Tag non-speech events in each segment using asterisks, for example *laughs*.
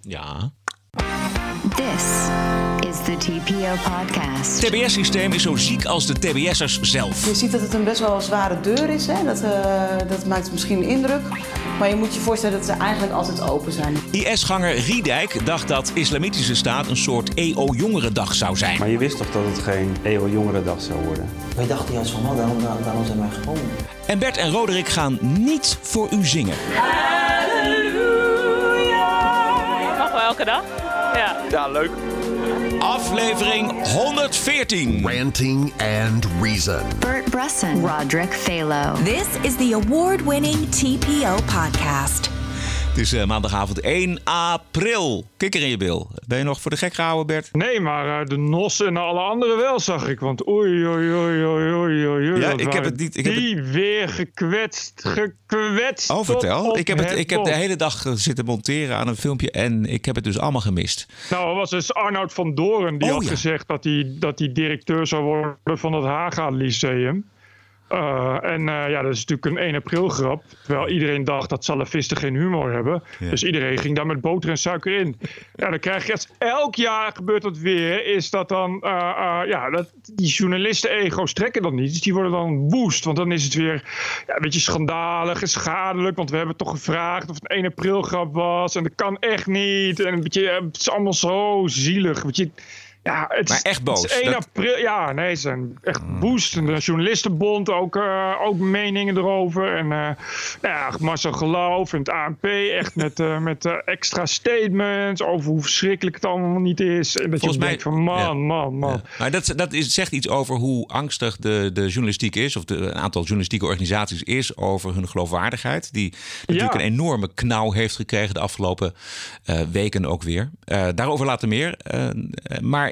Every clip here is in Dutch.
Ja. This is the TPO podcast. Het TBS-systeem is zo ziek als de TBS'ers zelf. Je ziet dat het een best wel zware deur is. Hè? Dat, eh, dat maakt misschien indruk. Maar je moet je voorstellen dat ze eigenlijk altijd open zijn. IS-ganger Riedijk dacht dat Islamitische Staat een soort EO-jongerendag zou zijn. Maar je wist toch dat het geen EO Jongerendag zou worden? Wij dachten juist van, nou, daarom, daarom zijn wij gekomen. En Bert en Roderick gaan niet voor u zingen. Elke dag. Ja. Aflevering 114. Ranting and Reason. Bert Bresson, Roderick Phalo. This is the award winning TPO podcast. Het is eh, maandagavond 1 april. Kikker in je bil. Ben je nog voor de gek gehouden, Bert? Nee, maar eh, de Nossen en alle anderen wel, zag ik. Want oei, oei, oei, oei, oei, oei. Ja, ik heb het niet- ik heb die weer gekwetst, gekwetst. Oh, vertel. Ik heb, het, het ik heb de hele dag eh, zitten monteren aan een filmpje en ik heb het dus allemaal gemist. Nou, was dus Arnoud van Doorn die Oh, had ja. gezegd dat hij, dat hij directeur zou worden van het Haga Lyceum. Eh, en eh, ja, dat is natuurlijk een 1 april grap. Terwijl iedereen dacht dat salafisten geen humor hebben. Dus iedereen ging daar met boter en suiker in. Ja, dan krijg je. Elk jaar gebeurt dat weer. Is dat dan. eh, ja, dat, die journalisten-ego's trekken dat niet. Dus die worden dan woest. Want dan is het weer ja, een beetje schandalig en schadelijk. Want we hebben toch gevraagd of het een 1 april grap was. En dat kan echt niet. En een beetje, het is allemaal zo zielig. Weet je. Ja, het Maar is, echt boos. Het is 1 Dat- april. Ja, nee, ze zijn echt woest. En de journalistenbond ook, eh, ook meningen erover. En eh, nou ja, Marcel Geloof en het ANP echt met, eh, *laughs* met extra statements over hoe verschrikkelijk het allemaal niet is. En dat Volgens je mij- denkt van man, ja. man, man. Ja. Maar dat, dat is, zegt iets over hoe angstig de, de journalistiek is, of de, een aantal journalistieke organisaties is, over hun geloofwaardigheid. Die natuurlijk een enorme knauw heeft gekregen de afgelopen weken ook weer. Daarover later meer. Eh,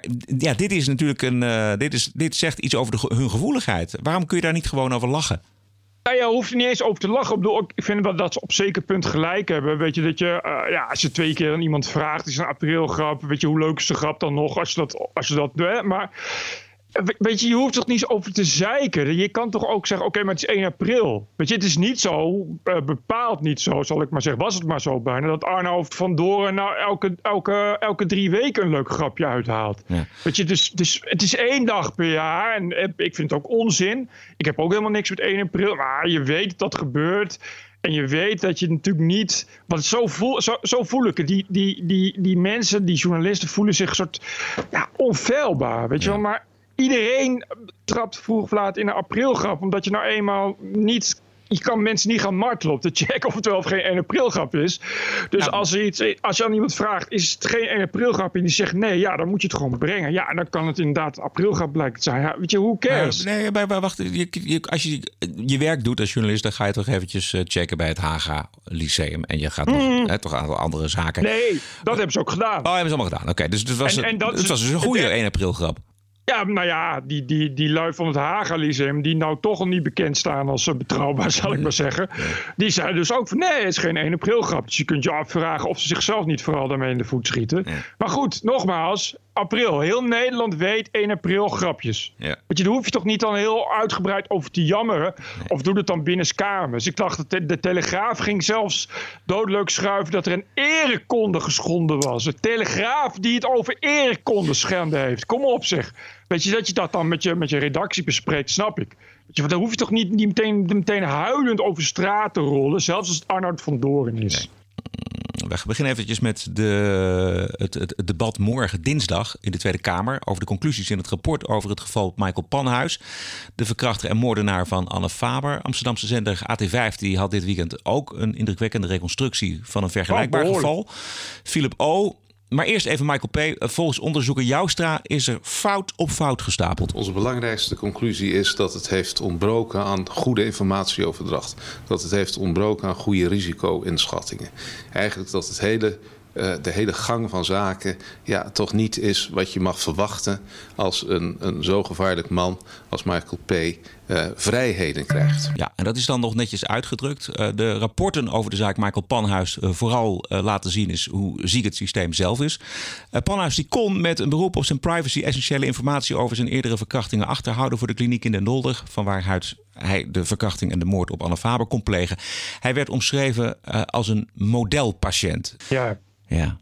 maar ja, dit is natuurlijk een. eh, dit, is, dit zegt iets over de, hun gevoeligheid. Waarom kun je daar niet gewoon over lachen? Nou ja, hoeft er niet eens over te lachen. Ik, ik vind wel dat ze op zeker punt gelijk hebben. Weet je, dat je, eh, ja, als je twee keer aan iemand vraagt, is een aprilgrap. Weet je, hoe leuk is de grap dan nog als je dat, als je dat? Maar weet je, je hoeft toch niet over te zeiken. Je kan toch ook zeggen, oké, maar het is 1 april. Weet je, het is niet zo, eh, bepaald niet zo, zal ik maar zeggen. Was het maar zo bijna, dat Arnoud van Doren nou elke, elke, elke drie weken een leuk grapje uithaalt. Ja. Weet je, dus, dus het is één dag per jaar. En eh, ik vind het ook onzin. Ik heb ook helemaal niks met 1 april. Maar je weet dat dat gebeurt. En je weet dat je natuurlijk niet. Want zo voel, zo, zo voel ik het. Die, die, die, die mensen, die journalisten, voelen zich een soort. Ja, onfeilbaar. Weet je wel. Maar iedereen trapt vroeg of laat in een aprilgrap. Omdat je nou eenmaal niet. Je kan mensen niet gaan martelen om te checken of het wel of geen 1 aprilgrap is. Dus Nou, als, er iets, als je aan iemand vraagt, is het geen 1 aprilgrap? En die zegt nee, ja, dan moet je het gewoon brengen. Ja, en dan kan het inderdaad aprilgrap blijken te zijn. Ja, weet je, hoe cares? Nee, maar, maar wacht. Je, je- als je je werk doet als journalist, dan ga je toch eventjes eh, checken bij het Haga Lyceum. En je gaat nog hè, toch een aantal andere zaken. Nee, dat hebben ze ook gedaan. Oh, hebben ze allemaal gedaan. Oké, dus het was, En- en dat het is- was dus een goede het- 1 april grap. Ja, nou ja, die, die, die lui van het Haga Lyceum, die nou toch al niet bekend staan als eh, betrouwbaar, *laughs* zal ik maar zeggen. Die zeiden dus ook van nee, het is geen 1 april grap. Dus je kunt je afvragen of ze zichzelf niet vooral daarmee in de voet schieten. Maar goed, nogmaals, april. Heel Nederland weet 1 april grapjes. Ja. Weet je, daar hoef je toch niet dan heel uitgebreid over te jammeren. Of doe het dan binnenskamers. Ik dacht, dat de, de Telegraaf ging zelfs doodleuk schuiven dat er een erekonde geschonden was. De Telegraaf die het over erekonde schenden heeft. Kom op zeg. Weet je, dat je dat dan met je, met je redactie bespreekt, snap ik. Want dan hoef je toch niet, niet meteen, meteen huilend over straat te rollen. Zelfs als het Arnoud van Doorn is. We beginnen eventjes met de, het, het, het debat morgen dinsdag in de Tweede Kamer over de conclusies in het rapport over het geval Michael Panhuis, de verkrachter en moordenaar van Anne Faber. Amsterdamse zender AT5 die had dit weekend ook een indrukwekkende reconstructie van een vergelijkbaar Oh, geval. Philip O. Maar eerst even Michael P. Volgens onderzoeker Joustra is er fout op fout gestapeld. Onze belangrijkste conclusie is dat het heeft ontbroken aan goede informatieoverdracht. Dat het heeft ontbroken aan goede risico-inschattingen. Eigenlijk dat het hele, eh, de hele gang van zaken ja, toch niet is wat je mag verwachten als een, een zo gevaarlijk man als Michael P. eh, vrijheden krijgt. Ja, en dat is dan nog netjes uitgedrukt. Eh, de rapporten over de zaak Michael Panhuis vooral laten zien is hoe ziek het systeem zelf is. Eh, Panhuis die kon met een beroep op zijn privacy essentiële informatie over zijn eerdere verkrachtingen achterhouden voor de kliniek in Den Dolder, van waaruit hij de verkrachting en de moord op Anne Faber kon plegen. Hij werd omschreven eh, als een modelpatiënt. Ja. Ja.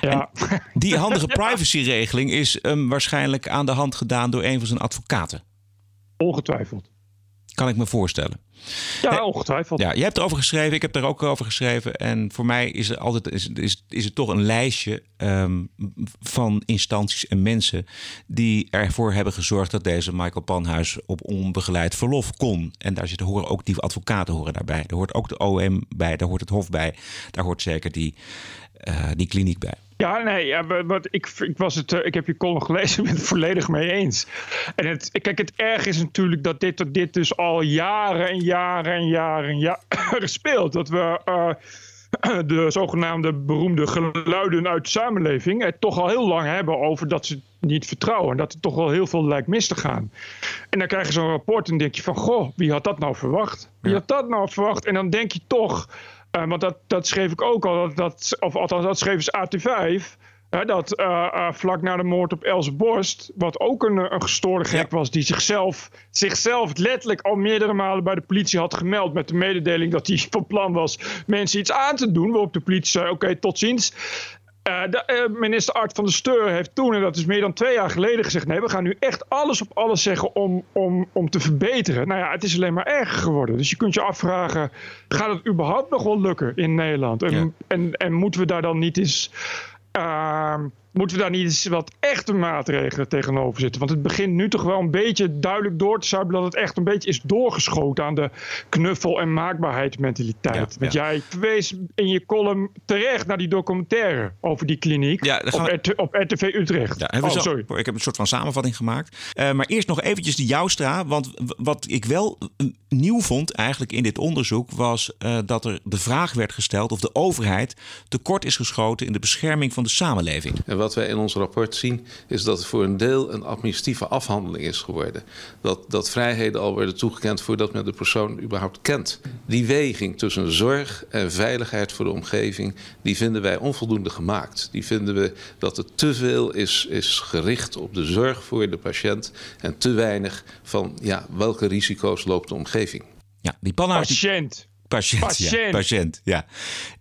Ja. die handige *laughs* privacyregeling is um, waarschijnlijk aan de hand gedaan door een van zijn advocaten. Ongetwijfeld. Kan ik me voorstellen. Ja, ongetwijfeld. Ja, je hebt erover geschreven, ik heb er ook over geschreven. En voor mij is, er altijd, is, is, is het toch een lijstje um, van instanties en mensen die ervoor hebben gezorgd dat deze Michael Panhuis op onbegeleid verlof kon. En daar zitten, horen ook die advocaten horen daarbij. Daar hoort ook de OM bij, daar hoort het Hof bij, daar hoort zeker die, die kliniek bij. Ja, nee, ja, maar ik, ik, was het, uh, ik heb je column gelezen, *laughs* ben het volledig mee eens. En het, kijk, het erg is natuurlijk dat dit, dit dus al jaren en jaren en jaren en jaren *coughs* speelt. Dat we uh, *coughs* de zogenaamde beroemde geluiden uit de samenleving het toch al heel lang hebben over dat ze niet vertrouwen. En dat er toch wel heel veel lijkt mis te gaan. En dan krijg je zo'n rapport en denk je van, goh, wie had dat nou verwacht? Wie had dat nou verwacht? En dan denk je toch uh, want dat, dat schreef ik ook al, dat, dat, of althans dat schreef ze AT5. Hè, dat uh, uh, vlak na de moord op Els Borst, wat ook een, een gestoorde gek ja. was, die zichzelf, zichzelf letterlijk al meerdere malen bij de politie had gemeld met de mededeling dat hij *laughs* van plan was mensen iets aan te doen. Waarop de politie zei: Oké, okay, tot ziens. Uh, de, uh, minister Art van der Steur heeft toen, en dat is meer dan twee jaar geleden, gezegd: nee, we gaan nu echt alles op alles zeggen om, om, om te verbeteren. Nou ja, het is alleen maar erger geworden. Dus je kunt je afvragen: gaat het überhaupt nog wel lukken in Nederland? En, ja. en, en moeten we daar dan niet eens. Uh, moeten we daar niet eens wat echte maatregelen tegenover zitten? Want het begint nu toch wel een beetje duidelijk door te zuipen dat het echt een beetje is doorgeschoten aan de knuffel- en maakbaarheidsmentaliteit. Ja, Want ja. jij verwees in je column terecht naar die documentaire over die kliniek ja, op, we... RT, op, RTV Utrecht. Ja, oh, zo, sorry. Ik heb een soort van samenvatting gemaakt. Uh, maar eerst nog eventjes die Joustra. Want wat ik wel nieuw vond eigenlijk in dit onderzoek was uh, dat er de vraag werd gesteld of de overheid tekort is geschoten in de bescherming van de samenleving. Wat wij in ons rapport zien, is dat het voor een deel een administratieve afhandeling is geworden. Dat, dat vrijheden al worden toegekend voordat men de persoon überhaupt kent. Die weging tussen zorg en veiligheid voor de omgeving, die vinden wij onvoldoende gemaakt. Die vinden we dat het te veel is, is gericht op de zorg voor de patiënt en te weinig van ja, welke risico's loopt de omgeving. Ja, die Patiënt. Patiënt, patiënt. Ja, patiënt, ja.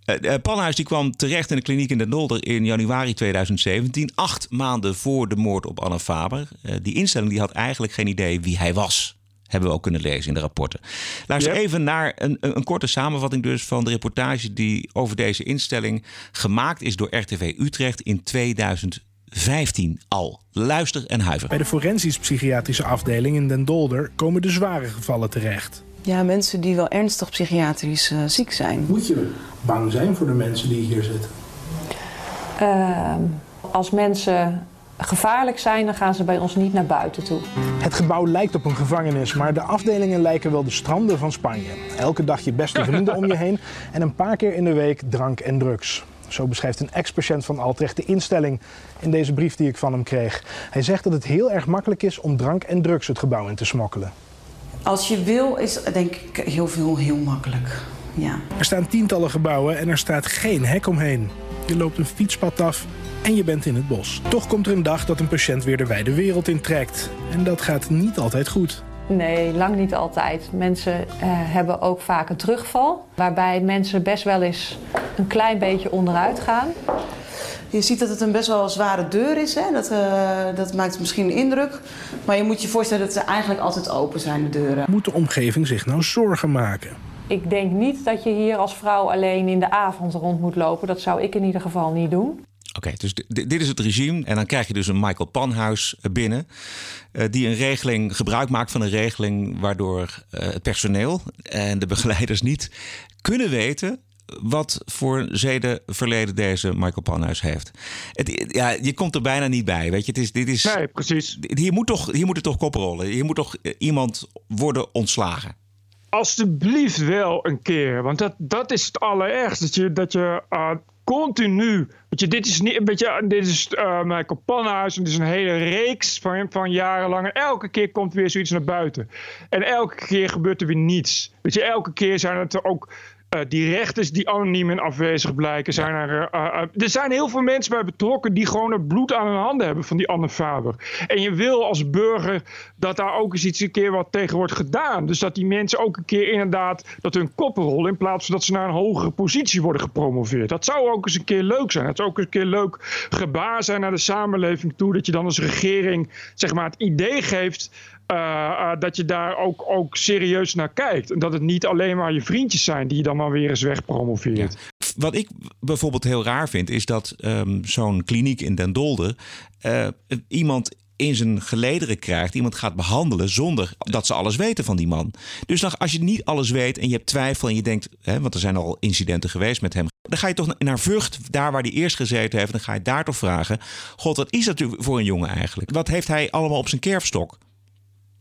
Uh, uh, Panhuis die kwam terecht in de kliniek in Den Dolder in januari 2017. Acht maanden voor de moord op Anne Faber. Uh, die instelling die had eigenlijk geen idee wie hij was. Hebben we ook kunnen lezen in de rapporten. Luister yep. even naar een, een, een, korte samenvatting dus van de reportage... die over deze instelling gemaakt is door RTV Utrecht in 2015 al. Luister en huiver. Bij de forensisch-psychiatrische afdeling in Den Dolder... komen de zware gevallen terecht. Ja, mensen die wel ernstig psychiatrisch uh, ziek zijn. Moet je bang zijn voor de mensen die hier zitten? Uh, als mensen gevaarlijk zijn, dan gaan ze bij ons niet naar buiten toe. Het gebouw lijkt op een gevangenis, maar de afdelingen lijken wel de stranden van Spanje. Elke dag je beste vrienden om je heen en een paar keer in de week drank en drugs. Zo beschrijft een ex-patiënt van Altrecht de instelling in deze brief die ik van hem kreeg. Hij zegt dat het heel erg makkelijk is om drank en drugs het gebouw in te smokkelen. Als je wil, is denk ik heel veel heel makkelijk. Ja. Er staan tientallen gebouwen en er staat geen hek omheen. Je loopt een fietspad af en je bent in het bos. Toch komt er een dag dat een patiënt weer de wijde wereld intrekt. En dat gaat niet altijd goed. Nee, lang niet altijd. Mensen uh, hebben ook vaak een terugval. Waarbij mensen best wel eens een klein beetje onderuit gaan. Je ziet dat het een best wel zware deur is. Hè? Dat, uh, dat maakt misschien een indruk. Maar je moet je voorstellen dat ze eigenlijk altijd open zijn, de deuren. Moet de omgeving zich nou zorgen maken? Ik denk niet dat je hier als vrouw alleen in de avond rond moet lopen. Dat zou ik in ieder geval niet doen. Oké, okay, dus dit is het regime. En dan krijg je dus een Michael Panhuis binnen. Uh, die een regeling, gebruik maakt van een regeling. waardoor uh, het personeel en de begeleiders niet kunnen weten wat voor zedenverleden deze Michael Panhuis heeft. Het, ja, je komt er bijna niet bij. Weet je, het is, dit is, nee, precies. Hier moet, toch, hier moet het toch koprollen. Hier moet toch iemand worden ontslagen. Alsjeblieft wel een keer. Want dat, dat is het allerergste. Dat je, dat je uh, continu. Weet je, dit is niet een beetje. Dit is uh, Michael Panhuis. En dit is een hele reeks van, van jarenlang. En elke keer komt weer zoiets naar buiten. En elke keer gebeurt er weer niets. Weet je, elke keer zijn het er ook Uh, die rechters die anoniem en afwezig blijken. Zijn er, uh, er zijn heel veel mensen bij betrokken die gewoon het bloed aan hun handen hebben van die Anne Faber. En je wil als burger dat daar ook eens iets een keer wat tegen wordt gedaan. Dus dat die mensen ook een keer inderdaad dat hun koppen rollen in plaats van dat ze naar een hogere positie worden gepromoveerd. Dat zou ook eens een keer leuk zijn. Het zou ook eens een keer leuk gebaar zijn naar de samenleving toe. Dat je dan als regering zeg maar het idee geeft dat je daar ook, ook serieus naar kijkt. En dat het niet alleen maar je vriendjes zijn die je dan maar weer eens wegpromoveert. Wat ik bijvoorbeeld heel raar vind, is dat um, zo'n kliniek in Den Dolder uh, iemand in zijn gelederen krijgt, iemand gaat behandelen zonder dat ze alles weten van die man. Dus als je niet alles weet en je hebt twijfel en je denkt, hè, want er zijn al incidenten geweest met hem, dan ga je toch naar Vught, daar waar hij eerst gezeten heeft, dan ga je daar toch vragen: God, wat is dat voor een jongen eigenlijk? Wat heeft hij allemaal op zijn kerfstok?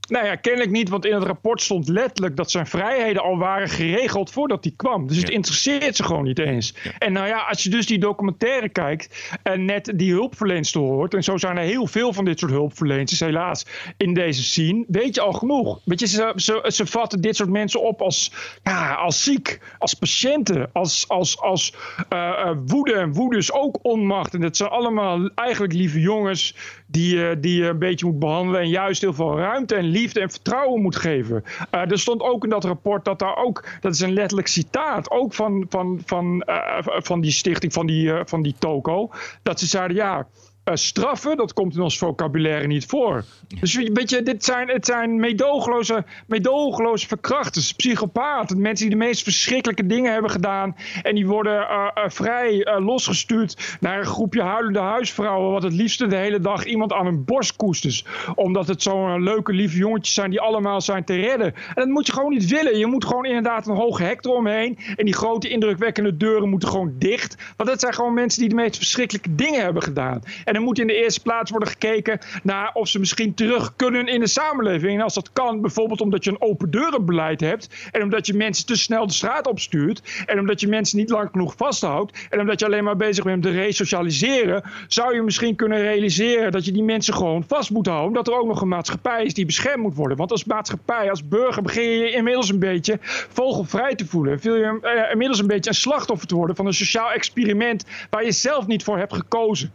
Nou ja, kennelijk niet, want in het rapport stond letterlijk dat zijn vrijheden al waren geregeld voordat hij kwam. Dus het interesseert ze gewoon niet eens. Ja. En nou ja, als je dus die documentaire kijkt en net die hulpverlenster hoort, en zo zijn er heel veel van dit soort hulpverleners helaas in deze scene, weet je al genoeg. Weet je, ze, ze, ze vatten dit soort mensen op als, ja, als ziek, als patiënten, als, als, als uh, uh, woede en woede is ook onmacht. En dat zijn allemaal eigenlijk lieve jongens die, uh, die je een beetje moet behandelen en juist heel veel ruimte en liefde en vertrouwen moet geven. Uh, er stond ook in dat rapport dat daar ook, dat is een letterlijk citaat, ook van, van, van, uh, van die stichting, van die, uh, van die toko, dat ze zeiden ja. Uh, straffen, dat komt in ons vocabulaire niet voor. Dus weet je, dit zijn, het zijn meedogenloze, meedogenloze verkrachters, psychopaten. Mensen die de meest verschrikkelijke dingen hebben gedaan. En die worden uh, uh, vrij losgestuurd naar een groepje huilende huisvrouwen. Wat het liefste de hele dag iemand aan hun borst koestert. Omdat het zo'n leuke, lieve jongetjes zijn die allemaal zijn te redden. En dat moet je gewoon niet willen. Je moet gewoon inderdaad een hoge hek eromheen. En die grote, indrukwekkende deuren moeten gewoon dicht. Want dat zijn gewoon mensen die de meest verschrikkelijke dingen hebben gedaan. En er moet in de eerste plaats worden gekeken naar of ze misschien terug kunnen in de samenleving. En als dat kan, bijvoorbeeld omdat je een open deurenbeleid hebt. En omdat je mensen te snel de straat opstuurt. En omdat je mensen niet lang genoeg vasthoudt. En omdat je alleen maar bezig bent met resocialiseren. Zou je misschien kunnen realiseren dat je die mensen gewoon vast moet houden. Dat er ook nog een maatschappij is die beschermd moet worden. Want als maatschappij, als burger begin je inmiddels een beetje vogelvrij te voelen. Wil je uh, inmiddels een beetje een slachtoffer te worden van een sociaal experiment waar je zelf niet voor hebt gekozen.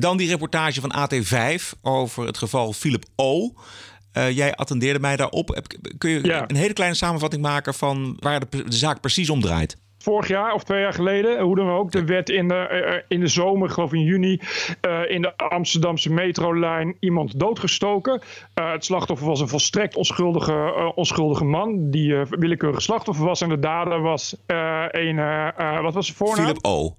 Dan die reportage van AT5 over het geval Philip O. Uh, jij attendeerde mij daarop. Kun je ja. een hele kleine samenvatting maken van waar de, de, zaak precies om draait? Vorig jaar of twee jaar geleden, hoe dan ook, er werd in de, uh, in de zomer, geloof in juni, uh, in de Amsterdamse metrolijn iemand doodgestoken. het slachtoffer was een volstrekt onschuldige, onschuldige man die willekeurig slachtoffer was. En de dader was een, wat was zijn voornaam? Philip O.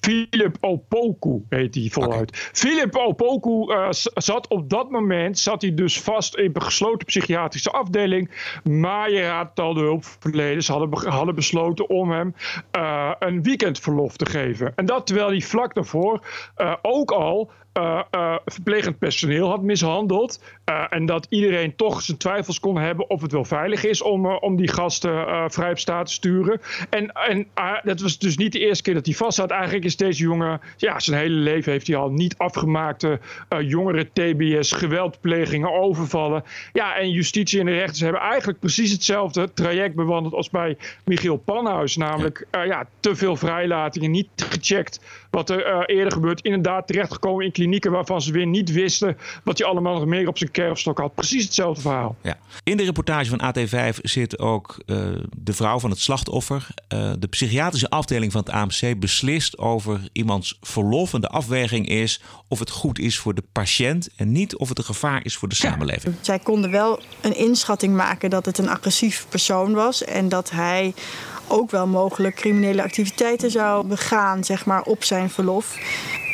Philip Opoku heet hij voluit. Okay. Philip Opoku uh, zat op dat moment zat hij dus vast in een gesloten psychiatrische afdeling. Maar je raadt al, de hulpverleners hadden, hadden besloten om hem uh, een weekendverlof te geven. En dat terwijl hij vlak daarvoor uh, ook al uh, uh, verplegend personeel had mishandeld. Uh, en dat iedereen toch zijn twijfels kon hebben of het wel veilig is om, om die gasten vrij op staat te sturen. En, en dat was dus niet de eerste keer dat hij vast zat. Eigenlijk is deze jongen, ja, zijn hele leven heeft hij al niet afgemaakte jongeren TBS, geweldplegingen, overvallen. Ja, en justitie en de rechters hebben eigenlijk precies hetzelfde traject bewandeld als bij Michiel Panhuis. Namelijk, ja, te veel vrijlatingen, niet gecheckt wat er eerder gebeurt. Inderdaad terechtgekomen in klinieken waarvan ze weer niet wisten wat hij allemaal nog meer op zijn kerfstok had. Precies hetzelfde verhaal. Ja. In de reportage van AT5 zit ook uh, de vrouw van het slachtoffer. Uh, de psychiatrische afdeling van het AMC beslist over iemands verlof. En de afweging is of het goed is voor de patiënt en niet of het een gevaar is voor de samenleving. Zij konden wel een inschatting maken dat het een agressief persoon was en dat hij ook wel mogelijk criminele activiteiten zou begaan, zeg maar, op zijn verlof.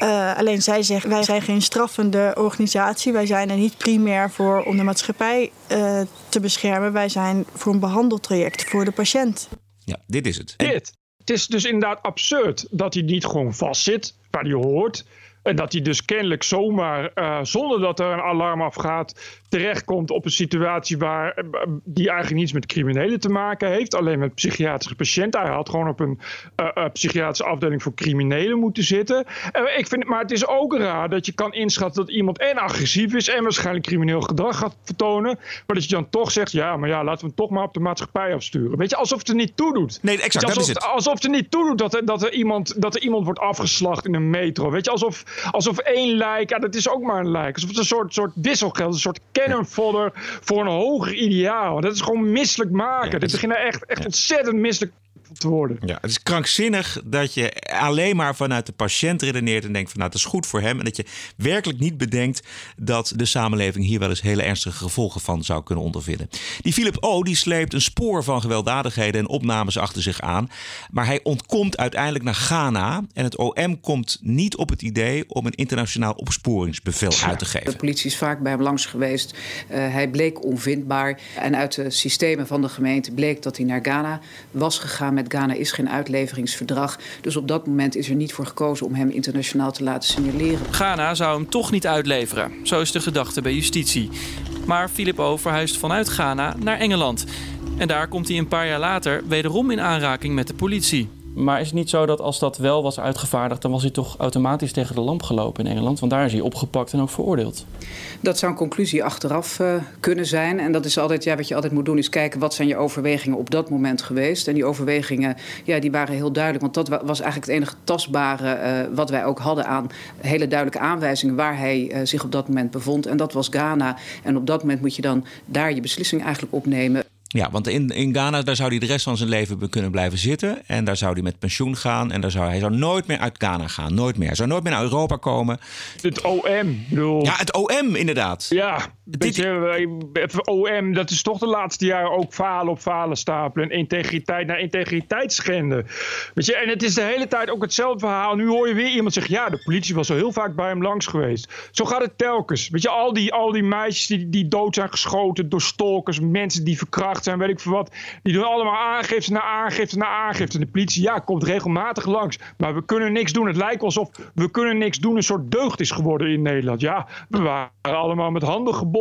Uh, alleen zij zegt, wij zijn geen straffende organisatie. Wij zijn er niet primair voor om de maatschappij uh, te beschermen. Wij zijn voor een behandeltraject voor de patiënt. Ja, dit is het. Dit. Het is dus inderdaad absurd dat hij niet gewoon vastzit waar hij hoort. En dat hij dus kennelijk zomaar, uh, zonder dat er een alarm afgaat, terechtkomt op een situatie waar uh, die eigenlijk niets met criminelen te maken heeft. Alleen met psychiatrische patiënten. Hij had gewoon op een uh, psychiatrische afdeling voor criminelen moeten zitten. ik vind, maar het is ook raar dat je kan inschatten dat iemand en agressief is en waarschijnlijk crimineel gedrag gaat vertonen. Maar dat je dan toch zegt, ja, maar ja, laten we hem toch maar op de maatschappij afsturen. Weet je, alsof het er niet toe doet. Nee, exact, alsof, dat is het. Alsof het er niet toe doet dat er, dat er, iemand, dat er iemand wordt afgeslacht in een metro. Weet je, alsof, alsof één lijk, ja, dat is ook maar een lijk. Alsof het een soort, soort wisselgeld, een soort cannon fodder voor een hoger ideaal. Dat is gewoon misselijk maken. Ja, Dit beginnen echt, echt ontzettend misselijk te worden. Ja, het is krankzinnig dat je alleen maar vanuit de patiënt redeneert en denkt van nou, het is goed voor hem. En dat je werkelijk niet bedenkt dat de samenleving hier wel eens hele ernstige gevolgen van zou kunnen ondervinden. Die Philip O. die sleept een spoor van gewelddadigheden en opnames achter zich aan. Maar hij ontkomt uiteindelijk naar Ghana. En het OM komt niet op het idee om een internationaal opsporingsbevel uit te geven. De politie is vaak bij hem langs geweest. Uh, hij bleek onvindbaar. En uit de systemen van de gemeente bleek dat hij naar Ghana was gegaan met met Ghana is geen uitleveringsverdrag. Dus op dat moment is er niet voor gekozen om hem internationaal te laten signaleren. Ghana zou hem toch niet uitleveren. Zo is de gedachte bij justitie. Maar Philip O verhuist vanuit Ghana naar Engeland. En daar komt hij een paar jaar later wederom in aanraking met de politie. Maar is het niet zo dat als dat wel was uitgevaardigd, dan was hij toch automatisch tegen de lamp gelopen in Engeland? Want daar is hij opgepakt en ook veroordeeld. Dat zou een conclusie achteraf uh, kunnen zijn. En dat is altijd, ja, wat je altijd moet doen, is kijken wat zijn je overwegingen op dat moment geweest. En die overwegingen, ja, die waren heel duidelijk. Want dat was eigenlijk het enige tastbare uh, wat wij ook hadden aan hele duidelijke aanwijzingen waar hij uh, zich op dat moment bevond. En dat was Ghana. En op dat moment moet je dan daar je beslissing eigenlijk opnemen. Ja, want in, in Ghana daar zou hij de rest van zijn leven kunnen blijven zitten. En daar zou hij met pensioen gaan. En daar zou, hij zou nooit meer uit Ghana gaan. Nooit meer. Hij zou nooit meer naar Europa komen. Het OM. Bedoel... Ja, het OM inderdaad. Ja, Dit... het OM, dat is toch de laatste jaren ook falen op falen stapelen. En integriteit naar integriteit schenden. Weet je, en het is de hele tijd ook hetzelfde verhaal. Nu hoor je weer iemand zeggen, ja, de politie was al heel vaak bij hem langs geweest. Zo gaat het telkens. Weet je, al die, al die meisjes die, die dood zijn geschoten door stalkers. Mensen die verkracht zijn, weet ik veel wat. Die doen allemaal aangifte na aangifte na aangifte. En de politie, ja, komt regelmatig langs. Maar we kunnen niks doen. Het lijkt alsof we kunnen niks doen een soort deugd is geworden in Nederland. Ja, we waren allemaal met handen gebonden.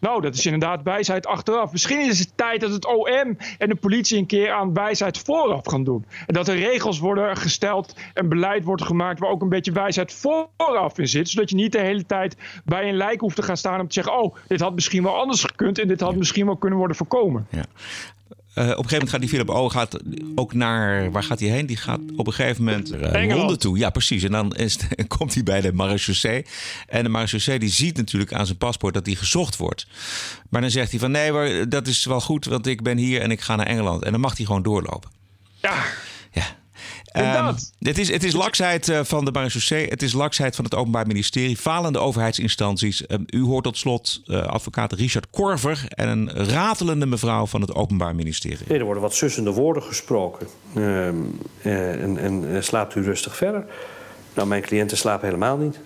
Nou, dat is inderdaad wijsheid achteraf. Misschien is het tijd dat het OM en de politie een keer aan wijsheid vooraf gaan doen. En dat er regels worden gesteld en beleid wordt gemaakt waar ook een beetje wijsheid vooraf in zit. Zodat je niet de hele tijd bij een lijk hoeft te gaan staan om te zeggen: Oh, dit had misschien wel anders gekund en dit had misschien wel kunnen worden voorkomen. Ja. Uh, op een gegeven moment gaat die Philip O gaat ook naar. Waar gaat hij heen? Die gaat op een gegeven moment uh, Londen toe. Ja, precies. En dan is, *laughs* komt hij bij de marechaussee. En de marechaussee die ziet natuurlijk aan zijn paspoort dat hij gezocht wordt. Maar dan zegt hij van nee, maar dat is wel goed, want ik ben hier en ik ga naar Engeland. En dan mag hij gewoon doorlopen. Ja. Um, het, is, het is laksheid uh, van de marechaussee. Het is laksheid van het Openbaar Ministerie. Falende overheidsinstanties. Um, u hoort tot slot uh, advocaat Richard Korver... en een ratelende mevrouw van het Openbaar Ministerie. Nee, er worden wat sussende woorden gesproken. Uh, en, en slaapt u rustig verder? Nou, mijn cliënten slapen helemaal niet.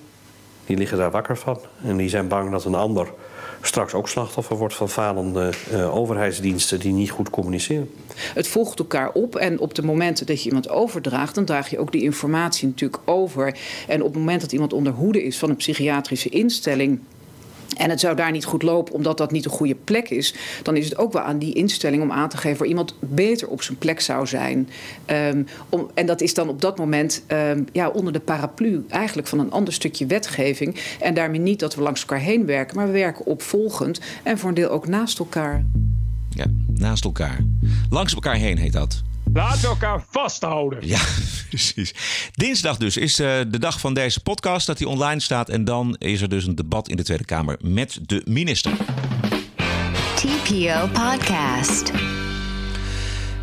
Die liggen daar wakker van. En die zijn bang dat een ander straks ook slachtoffer wordt van falende uh, overheidsdiensten die niet goed communiceren. Het volgt elkaar op en op de momenten dat je iemand overdraagt, dan draag je ook die informatie natuurlijk over. En op het moment dat iemand onder hoede is van een psychiatrische instelling en het zou daar niet goed lopen omdat dat niet een goede plek is, dan is het ook wel aan die instelling om aan te geven waar iemand beter op zijn plek zou zijn. Um, om, en dat is dan op dat moment um, ja, onder de paraplu eigenlijk van een ander stukje wetgeving. En daarmee niet dat we langs elkaar heen werken, maar we werken opvolgend en voor een deel ook naast elkaar. Ja, naast elkaar. Langs elkaar heen heet dat. Laten we elkaar vasthouden. Ja, *laughs* precies. Dinsdag dus is uh, de dag van deze podcast dat die online staat. En dan is er dus een debat in de Tweede Kamer met de minister. TPO Podcast.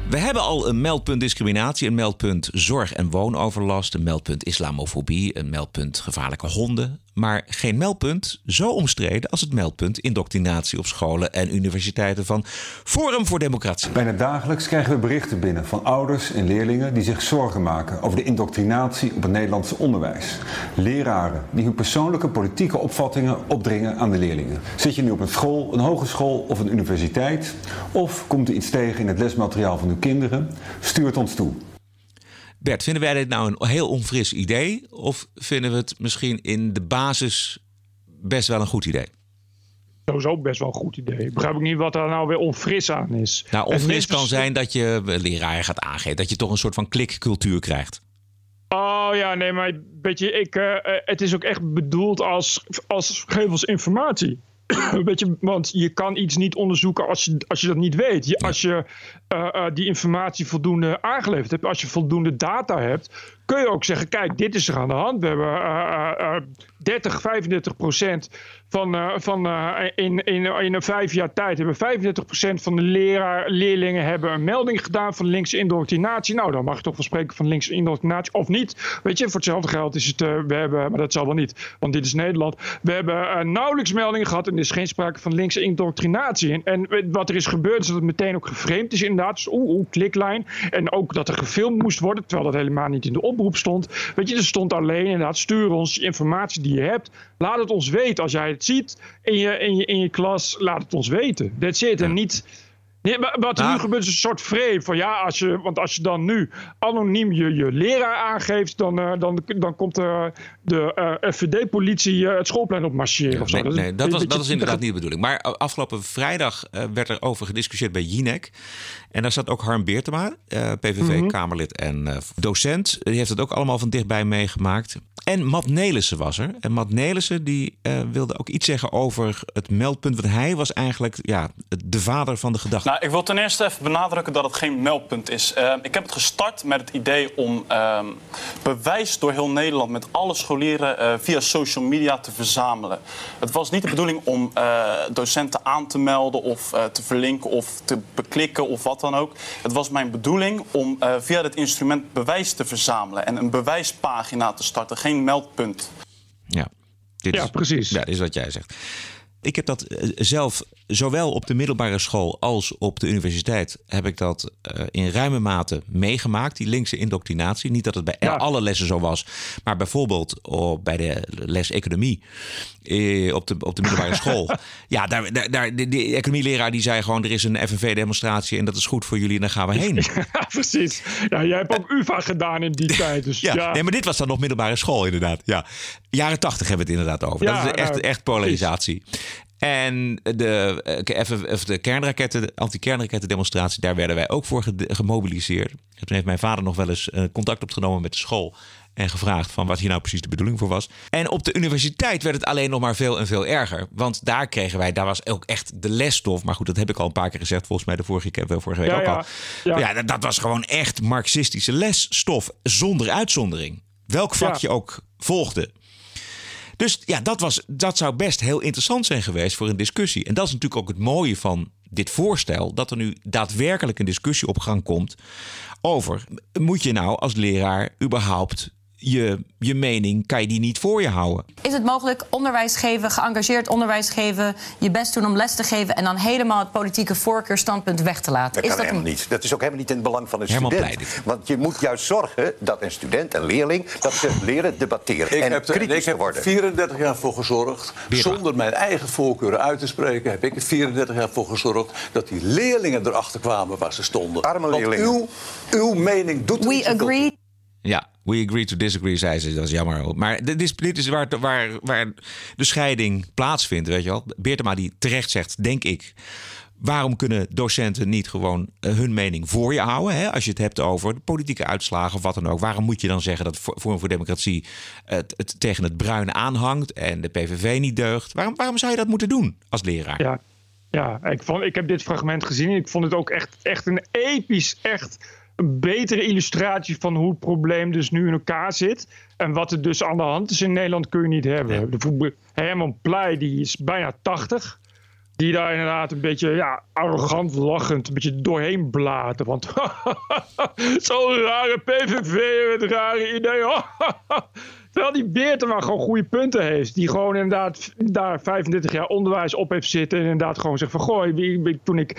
We hebben al een meldpunt discriminatie, een meldpunt zorg- en woonoverlast, een meldpunt islamofobie, een meldpunt gevaarlijke honden, maar geen meldpunt zo omstreden als het meldpunt indoctrinatie op scholen en universiteiten van Forum voor Democratie. Bijna dagelijks krijgen we berichten binnen van ouders en leerlingen die zich zorgen maken over de indoctrinatie op het Nederlandse onderwijs. Leraren die hun persoonlijke politieke opvattingen opdringen aan de leerlingen. Zit je nu op een school, een hogeschool of een universiteit? Of komt er iets tegen in het lesmateriaal van uw kinderen? Stuur het ons toe. Bert, vinden wij dit nou een heel onfris idee? Of vinden we het misschien in de basis best wel een goed idee? Sowieso best wel een goed idee. Ik begrijp ook niet wat daar nou weer onfris aan is. Nou, onfris kan zijn dat je leraar gaat aangeven. Dat je toch een soort van klikcultuur krijgt. Oh ja, nee, maar weet je, ik, uh, het is ook echt bedoeld als, als geef ons informatie. *clears throat* weet je, want je kan iets niet onderzoeken als je, als je dat niet weet. Je, als je uh, uh, die informatie voldoende aangeleverd hebt, als je voldoende data hebt, kun je ook zeggen: kijk, dit is er aan de hand. We hebben 30, 35 procent van, uh, van uh, in, in, in een vijf jaar tijd hebben 35% van de leraar, leerlingen hebben een melding gedaan van linkse indoctrinatie. Nou, dan mag je toch wel spreken van linkse indoctrinatie of niet. Weet je, voor hetzelfde geld is het, we hebben, maar dat zal wel niet, want dit is Nederland. We hebben nauwelijks meldingen gehad en er is geen sprake van linkse indoctrinatie. En, en wat er is gebeurd is dat het meteen ook geframed is inderdaad. Dus oeh, kliklijn. En ook dat er gefilmd moest worden, terwijl dat helemaal niet in de oproep stond. Weet je, er stond alleen inderdaad, stuur ons informatie die je hebt. Laat het ons weten als jij het ziet in je, in je, in je klas, laat het ons weten. That's it. En niet... Nee, wat er nu gebeurt is een soort frame van ja, als je, want als je dan nu anoniem je, je leraar aangeeft, dan, uh, dan, dan komt uh, de uh, FVD-politie het schoolplein op marcheren. of zo. Nee, nee, dat, was, dat is inderdaad niet de bedoeling. Maar afgelopen vrijdag werd er over gediscussieerd bij Jinek. En daar zat ook Harm Beertema, PVV-Kamerlid en docent. Die heeft het ook allemaal van dichtbij meegemaakt. En Matt Nelissen was er. En Matt Nelissen die wilde ook iets zeggen over het meldpunt. Want hij was eigenlijk ja, de vader van de gedachte. Nou, ik wil ten eerste even benadrukken dat het geen meldpunt is. Uh, ik heb het gestart met het idee om uh, bewijs door heel Nederland met alle scholieren uh, via social media te verzamelen. Het was niet de bedoeling om docenten aan te melden of te verlinken of te beklikken of wat dan ook. Het was mijn bedoeling om via dit instrument bewijs te verzamelen en een bewijspagina te starten, geen meldpunt. Ja, dit ja is, precies. Ja, dit is wat jij zegt. Ik heb dat zelf zowel op de middelbare school als op de universiteit heb ik dat uh, in ruime mate meegemaakt, die linkse indoctrinatie. Niet dat het bij ja. alle lessen zo was, maar bijvoorbeeld op, bij de les economie eh, op, de, op de middelbare school. *laughs* ja, daar, daar, de economieleraar die zei gewoon: er is een FNV-demonstratie en dat is goed voor jullie en daar gaan we heen. *laughs* Ja, precies. Ja, jij hebt ook UVA gedaan in die *laughs* tijd. Dus, ja, ja, Nee, maar dit was dan nog middelbare school, inderdaad. Ja. Jaren tachtig hebben we het inderdaad over. Ja, dat is echt, nou, echt polarisatie. En de, uh, de kernraketten, de anti-kernrakettendemonstratie, daar werden wij ook voor gemobiliseerd. En toen heeft mijn vader nog wel eens uh, contact opgenomen met de school. En gevraagd van wat hier nou precies de bedoeling voor was. En op de universiteit werd het alleen nog maar veel en veel erger. Want daar kregen wij, daar was ook echt de lesstof. Maar goed, dat heb ik al een paar keer gezegd. Volgens mij de vorige, keer, vorige week ja, ook ja, al. Ja. Ja, dat, dat was gewoon echt marxistische lesstof. Zonder uitzondering. Welk vak je ook volgde. Dus ja, dat, was, dat zou best heel interessant zijn geweest voor een discussie. En dat is natuurlijk ook het mooie van dit voorstel: dat er nu daadwerkelijk een discussie op gang komt over: moet je nou als leraar überhaupt je, je mening, kan je die niet voor je houden? Is het mogelijk onderwijs geven, geëngageerd onderwijs geven, je best doen om les te geven en dan helemaal het politieke voorkeurstandpunt weg te laten? Dat is kan dat helemaal een... niet. Dat is ook helemaal niet in het belang van een student. Want je moet juist zorgen dat een student en leerling dat ze leren debatteren Ik en heb, er, kritisch ik heb worden. 34 jaar voor gezorgd, zonder mijn eigen voorkeuren uit te spreken, heb ik er 34 jaar voor gezorgd dat die leerlingen erachter kwamen waar ze stonden. Arme Want leerlingen. Uw, uw mening doet er niet We agree. Ja, we agree to disagree, zei ze. Dat is jammer. Maar dit is, dit is waar, waar, waar de scheiding plaatsvindt, weet je wel. Beertema die terecht zegt, denk ik... Waarom kunnen docenten niet gewoon eh, hun mening voor je houden? Hè? Als je het hebt over de politieke uitslagen of wat dan ook. Waarom moet je dan zeggen dat Forum voor Democratie het, het tegen het bruine aanhangt en de PVV niet deugt? Waarom, waarom zou je dat moeten doen als leraar? Ja, ja ik, vond, ik heb dit fragment gezien. Ik vond het ook echt, echt een episch, echt een betere illustratie van hoe het probleem dus nu in elkaar zit. En wat er dus aan de hand is in Nederland kun je niet hebben. De voetbal- Herman Pleij die is bijna 80. Die daar inderdaad een beetje ja, arrogant lachend een beetje doorheen blaten. Want *laughs* zo'n rare PVV met rare ideeën. *laughs* Terwijl die Beertema gewoon goede punten heeft. Die gewoon inderdaad daar 35 jaar onderwijs op heeft zitten. En inderdaad gewoon zegt van... Wie- toen ik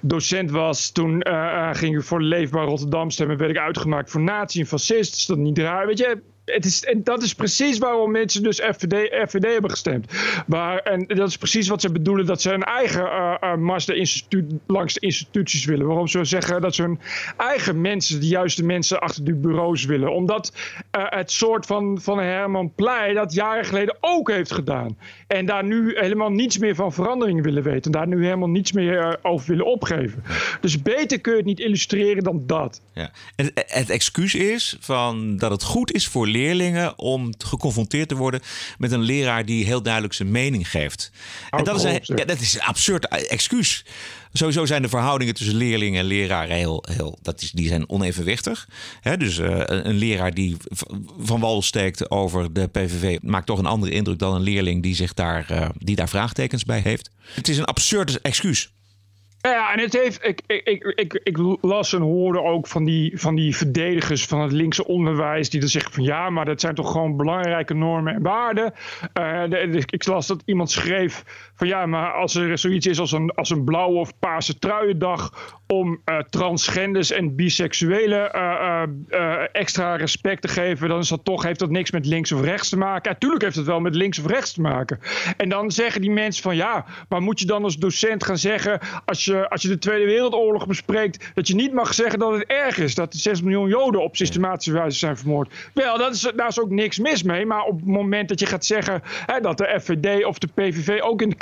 docent was, toen eh, ging ik voor Leefbaar Rotterdam stemmen. Werd ik uitgemaakt voor nazi en fascist. Is dat niet raar? Weet je, het is, en dat is precies waarom mensen dus FVD, FVD hebben gestemd. Waar, en dat is precies wat ze bedoelen, dat ze een eigen uh, uh, mars de instituut, langs de instituties willen. Waarom ze zeggen dat ze hun eigen mensen, de juiste mensen achter die bureaus willen. Omdat uh, het soort van, van Herman Pleij dat jaren geleden ook heeft gedaan. En daar nu helemaal niets meer van verandering willen weten. En daar nu helemaal niets meer over willen opgeven. Dus beter kun je het niet illustreren dan dat. Ja. En het excuus is van dat het goed is voor leerlingen om geconfronteerd te worden met een leraar die heel duidelijk zijn mening geeft. En dat is, een, ja, dat is een absurd excuus. Sowieso zijn de verhoudingen tussen leerlingen en leraren heel, heel dat is, die zijn onevenwichtig. He, dus uh, een leraar die van wal steekt over de PVV maakt toch een andere indruk dan een leerling die, zich daar, uh, die daar vraagtekens bij heeft. Het is een absurd excuus. Ja, en het heeft. Ik, ik, ik, ik, las en hoorde ook van die, van die verdedigers van het linkse onderwijs. die dan zeggen van ja, maar dat zijn toch gewoon belangrijke normen en waarden. De, ik las dat iemand schreef van ja, maar als er zoiets is als een, als een blauwe of paarse truiendag. om uh, transgenders en biseksuelen uh, extra respect te geven. dan is dat toch, heeft dat niks met links of rechts te maken. Ja, tuurlijk heeft het wel met links of rechts te maken. En dan zeggen die mensen van ja, maar moet je dan als docent gaan zeggen. als je als je de Tweede Wereldoorlog bespreekt, dat je niet mag zeggen dat het erg is dat er 6 miljoen Joden op systematische wijze zijn vermoord. Wel, dat is, daar is ook niks mis mee. Maar op het moment dat je gaat zeggen hè, dat de FVD of de PVV ook in het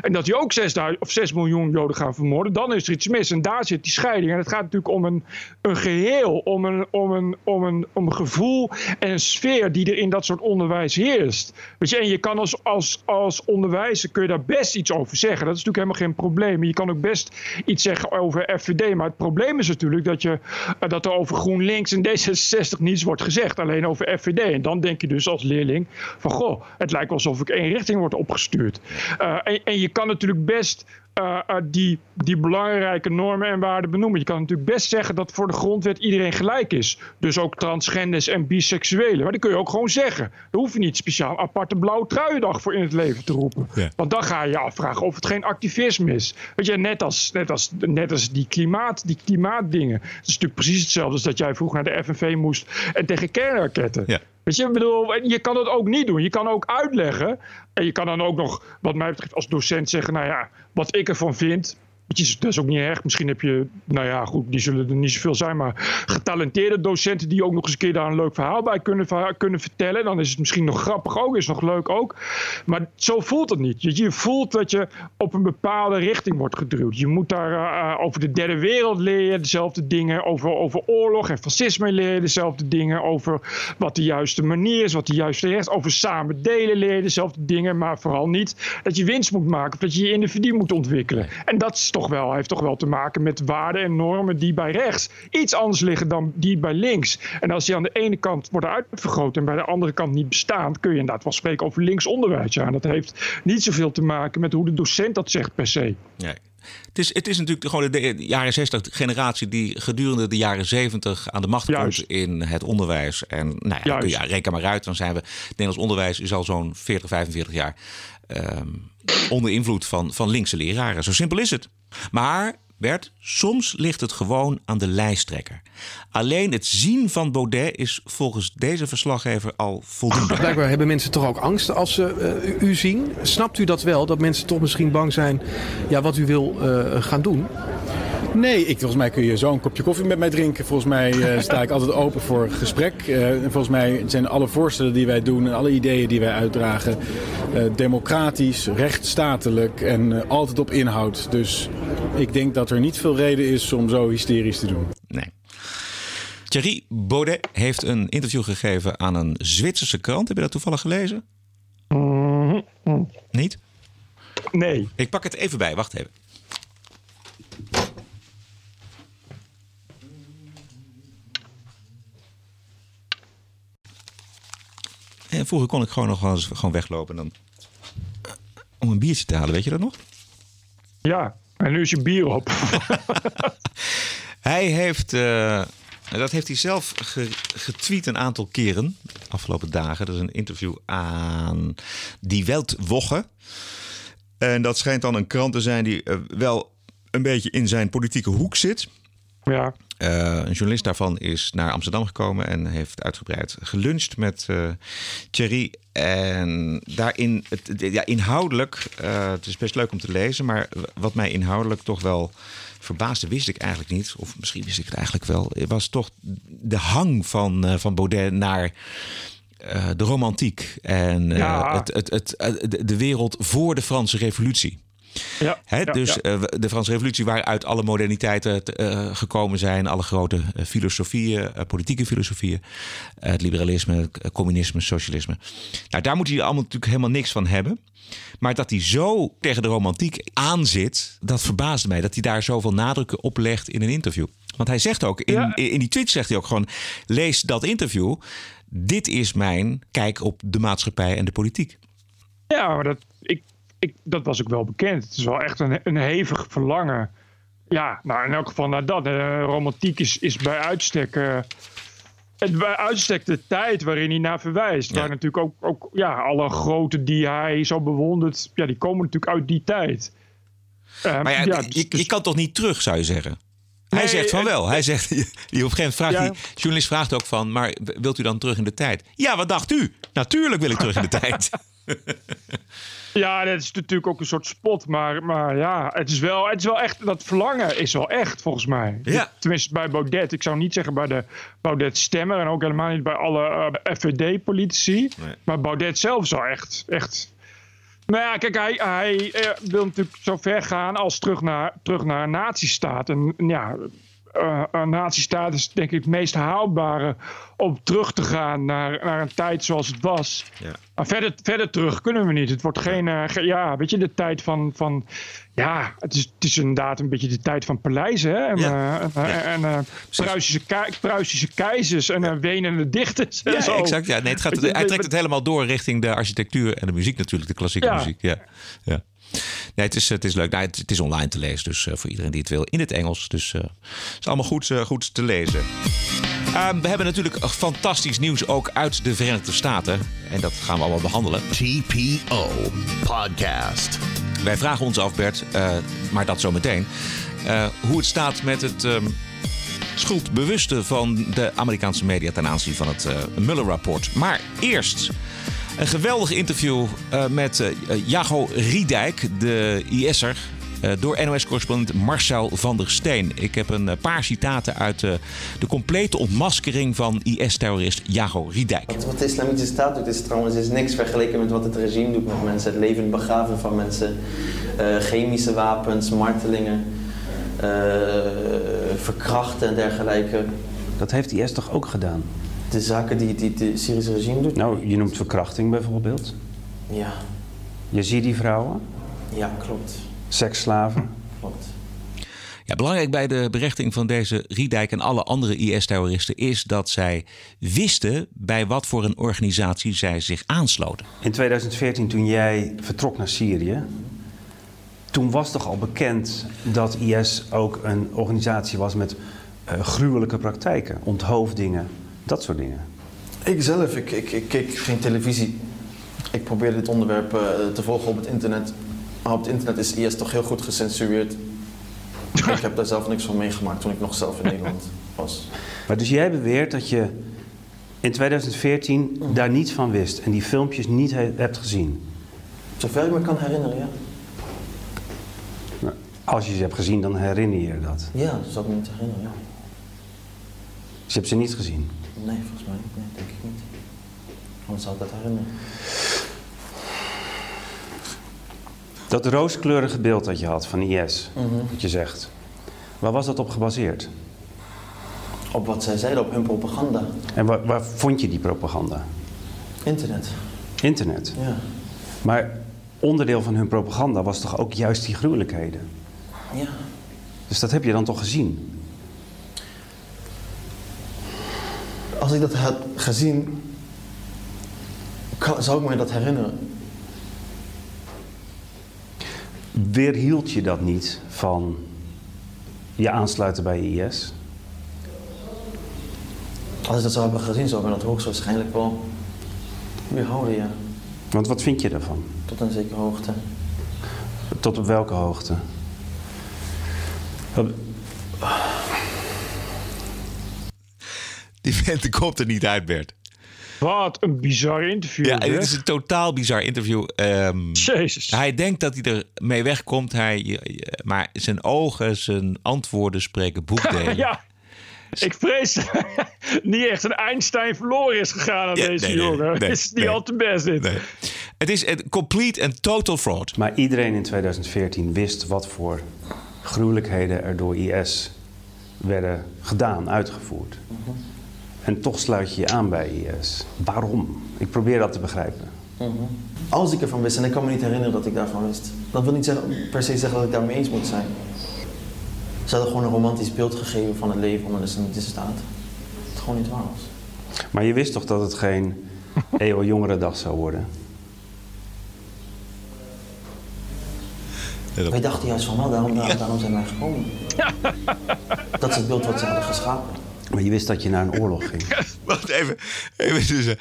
en dat die ook 6, of 6 miljoen Joden gaan vermoorden, dan is er iets mis. En daar zit die scheiding. En het gaat natuurlijk om een, een geheel, om een, om, een, om, een, om gevoel en een sfeer die er in dat soort onderwijs heerst. Je, en je kan als, als, als onderwijzer kun je daar best iets over zeggen. Dat is natuurlijk helemaal geen probleem. Je kan ook best iets zeggen over FVD. Maar het probleem is natuurlijk dat, je, uh, dat er over GroenLinks en D66 niets wordt gezegd. Alleen over FVD. En dan denk je dus als leerling van goh, het lijkt alsof ik één richting word opgestuurd. Uh, en, en je kan natuurlijk best uh, uh, die, die belangrijke normen en waarden benoemen. Je kan natuurlijk best zeggen dat voor de grondwet iedereen gelijk is. Dus ook transgenders en biseksuelen. Maar dat kun je ook gewoon zeggen. Daar hoef je niet speciaal aparte blauwe truiendag voor in het leven te roepen. Ja. Want dan ga je je afvragen of het geen activisme is. Weet je, net als, net als, net als die, klimaat, die klimaatdingen. Het is natuurlijk precies hetzelfde als dat jij vroeger naar de FNV moest en tegen kernraketten. Ja. Weet je, bedoel, je kan het ook niet doen. Je kan ook uitleggen. En je kan dan ook nog, wat mij betreft, als docent zeggen: Nou ja, wat ik ervan vind. Dat is ook niet erg. Misschien heb je, nou ja, goed, die zullen er niet zoveel zijn. Maar getalenteerde docenten die ook nog eens een keer daar een leuk verhaal bij kunnen, kunnen vertellen. Dan is het misschien nog grappig ook, is nog leuk ook. Maar zo voelt het niet. Je, je voelt dat je op een bepaalde richting wordt geduwd. Je moet daar uh, over de derde wereld leren, dezelfde dingen. Over, over oorlog en fascisme leren, dezelfde dingen. Over wat de juiste manier is, wat de juiste recht Over samen delen leren, dezelfde dingen. Maar vooral niet dat je winst moet maken of dat je je individu moet ontwikkelen. En dat is toch wel, heeft toch wel te maken met waarden en normen die bij rechts iets anders liggen dan die bij links. En als die aan de ene kant worden uitvergroot en bij de andere kant niet bestaan, kun je inderdaad wel spreken over links onderwijs. Ja, en dat heeft niet zoveel te maken met hoe de docent dat zegt per se. Nee. Het is, het is natuurlijk gewoon de jaren 60 generatie die gedurende de jaren 70 aan de macht Juist. komt in het onderwijs. En nou ja, kun je, ja, reken maar uit, dan zijn we. Het Nederlands onderwijs is al zo'n 40, 45 jaar um, onder invloed van, van linkse leraren. Zo simpel is het. Maar Bert, soms ligt het gewoon aan de lijsttrekker. Alleen het zien van Baudet is volgens deze verslaggever al voldoende. Blijkbaar hebben mensen toch ook angst als ze uh, u zien. Snapt u dat wel? Dat mensen toch misschien bang zijn ja, wat u wil uh, gaan doen? Nee, ik, volgens mij kun je zo een kopje koffie met mij drinken. Volgens mij uh, *laughs* sta ik altijd open voor gesprek. Uh, en volgens mij zijn alle voorstellen die wij doen en alle ideeën die wij uitdragen uh, democratisch, rechtsstatelijk en altijd op inhoud. Dus ik denk dat er niet veel reden is om zo hysterisch te doen. Nee. Thierry Baudet heeft een interview gegeven aan een Zwitserse krant. Heb je dat toevallig gelezen? Mm -hmm. Niet? Nee. Ik pak het even bij, wacht even. En vroeger kon ik gewoon nog wel eens gewoon weglopen dan, om een biertje te halen. Weet je dat nog? Ja, en nu is je bier op. *laughs* hij heeft, uh, dat heeft hij zelf getweet een aantal keren, afgelopen dagen. Dat is een interview aan Die Weltwoche. En dat schijnt dan een krant te zijn die uh, wel een beetje in zijn politieke hoek zit. Ja. Eh, een journalist daarvan is naar Amsterdam gekomen en heeft uitgebreid geluncht met eh Thierry. En daarin, het, ja, inhoudelijk, eh, het is best leuk om te lezen, maar wat mij inhoudelijk toch wel verbaasde, wist ik eigenlijk niet. Of misschien wist ik het eigenlijk wel. Was toch de hang van, van Baudet naar de romantiek en Ja. het, het, het, de wereld voor de Franse Revolutie. Ja, Hè, ja, dus ja. eh, de Franse Revolutie, waaruit alle moderniteiten te- eh, gekomen zijn, alle grote eh, filosofieën, politieke filosofieën, het liberalisme, het communisme, socialisme. Nou, daar moet hij allemaal natuurlijk helemaal niks van hebben. Maar dat hij zo tegen de romantiek aanzit, dat verbaasde mij. Dat hij daar zoveel nadruk op legt in een interview. Want hij zegt ook, in, in die tweet zegt hij ook gewoon: lees dat interview. Dit is mijn kijk op de maatschappij en de politiek. Ja, maar dat, ik, dat was ook wel bekend. Het is wel echt een, een hevig verlangen. Ja, nou in elk geval naar dat. Eh, romantiek is, is bij uitstek... eh, bij uitstek de tijd waarin hij naar verwijst. Waar natuurlijk ook, ook ja, alle groten die hij zo bewondert... Ja, die komen natuurlijk uit die tijd. Eh, Maar ja, ja, je, je kan toch niet terug, zou je zeggen? Hij Nee, zegt van wel. Hij zegt, *laughs* die op een gegeven moment vraagt Ja. die journalist vraagt ook van, maar wilt u dan terug in de tijd? Ja, wat dacht u? Natuurlijk wil ik terug in de *laughs* tijd. Ja, dat is natuurlijk ook een soort spot. Maar, maar ja, het is, wel, het is wel echt. Dat verlangen is wel echt, volgens mij. Ja. Tenminste, bij Baudet. Ik zou niet zeggen bij de Baudet-stemmer. En ook helemaal niet bij alle eh, FVD-politici. Maar Baudet zelf is wel echt. echt nou ja, kijk, hij, hij eh, wil natuurlijk zo ver gaan als terug naar, terug naar een nazistaat. En ja, eh, een nazistaat is denk ik het meest haalbare om terug te gaan naar, naar een tijd zoals het was. Ja. Maar verder, verder terug kunnen we niet. Het wordt geen, eh, ge- ja, weet je, de tijd van, van ja, het is, het is inderdaad een beetje de tijd van paleizen. Hè? En, Ja. eh, en, eh, en eh, Pruisische, Pruisische keizers en eh, wenende dichters. en Ja, zo. exact. Ja, nee, het gaat, hij trekt het helemaal door richting de architectuur en de muziek natuurlijk, de klassieke Ja. muziek. Ja. Ja. Nee, het is, het is leuk. Nou, het, het is online te lezen, dus eh, voor iedereen die het wil, in het Engels. Dus eh, het is allemaal goed, eh, goed te lezen. Ehm, we hebben natuurlijk fantastisch nieuws ook uit de Verenigde Staten. En dat gaan we allemaal behandelen. TPO Podcast. Wij vragen ons af, Bert, eh, maar dat zometeen. eh hoe het staat met het ehm, schuldbewuste van de Amerikaanse media ten aanzien van het eh, Mueller-rapport. Maar eerst een geweldig interview eh, met eh Jago Riedijk, de IS'er. eh, door NOS-correspondent Marcel van der Steen. Ik heb een paar citaten uit eh, de complete ontmaskering van IS-terrorist Jago Riedijk. Want wat de islamitische staat doet is trouwens is niks vergeleken met wat het regime doet met mensen. Het levend begraven van mensen, eh, chemische wapens, martelingen, eh, verkrachten en dergelijke. Dat heeft IS toch ook gedaan? De zaken die, die het Syrische regime doet? Nou, je noemt verkrachting bijvoorbeeld. Ja, Je ziet die vrouwen, ja klopt. seksslaven. klopt. Ja, belangrijk bij de berechting van deze Riedijk en alle andere IS-terroristen is dat zij wisten bij wat voor een organisatie zij zich aansloten. In 2014, toen jij vertrok naar Syrië, toen was toch al bekend dat IS ook een organisatie was met eh, gruwelijke praktijken, onthoofdingen, dat soort dingen. Ik zelf, ik, ik, ik keek geen televisie. Ik probeerde dit onderwerp eh, te volgen op het internet. Maar op het internet is IS toch heel goed gecensureerd. *laughs* ik heb daar zelf niks van meegemaakt toen ik nog zelf in Nederland was. Maar dus jij beweert dat je in 2014 daar niets van wist en die filmpjes niet he- hebt gezien. Zover ik me kan herinneren, ja. Nou, Als je ze hebt gezien, dan herinner je je dat. Ja, dat zou ik me niet herinneren, ja. Dus je hebt ze niet gezien. Nee, volgens mij niet. Nee, denk ik niet. Anders zou ik dat herinneren. Dat rooskleurige beeld dat je had van IS, Mhm. wat je zegt, waar was dat op gebaseerd? Op wat zij zeiden, op hun propaganda. En waar, waar vond je die propaganda? Internet. Internet. Ja. Maar onderdeel van hun propaganda was toch ook juist die gruwelijkheden? Ja. Dus dat heb je dan toch gezien? Als ik dat had gezien, kan- zou ik me dat herinneren. Weerhield je dat niet van je aansluiten bij IS? Als ik dat zou hebben gezien, zou ik me dat hoogstwaarschijnlijk wel weerhouden, ja. Want wat vind je daarvan? Tot een zekere hoogte. Tot op welke hoogte? Die vent komt er niet uit, Bert. Wat een bizar interview. Ja, het is een totaal bizar interview. Ehm, Jezus. Hij denkt dat hij er mee wegkomt. Hij, maar zijn ogen, zijn antwoorden spreken boekdelen. *laughs* ja. Ik vrees dat *laughs* niet echt een Einstein verloren is gegaan aan Ja, deze nee, jongen. nee, Het is niet nee. al te best dit. Het is een complete en total fraud. Maar iedereen in 2014 wist wat voor gruwelijkheden er door IS werden gedaan, uitgevoerd. En toch sluit je je aan bij IS. Waarom? Ik probeer dat te begrijpen. Als ik ervan wist, en ik kan me niet herinneren dat ik daarvan wist. Dat wil niet zeggen, per se zeggen dat ik daarmee eens moet zijn. Ze hadden gewoon een romantisch beeld gegeven van het leven onder de islamitische staat. Dat het gewoon niet waar was. Maar je wist toch dat het geen *laughs* EO Jongerendag zou worden? Wij dachten juist van wel, daarom, daarom, *laughs* daarom zijn wij gekomen. *laughs* Dat is het beeld wat ze hadden geschapen. Maar je wist dat je naar een oorlog ging. *laughs* Wacht even. even tussen.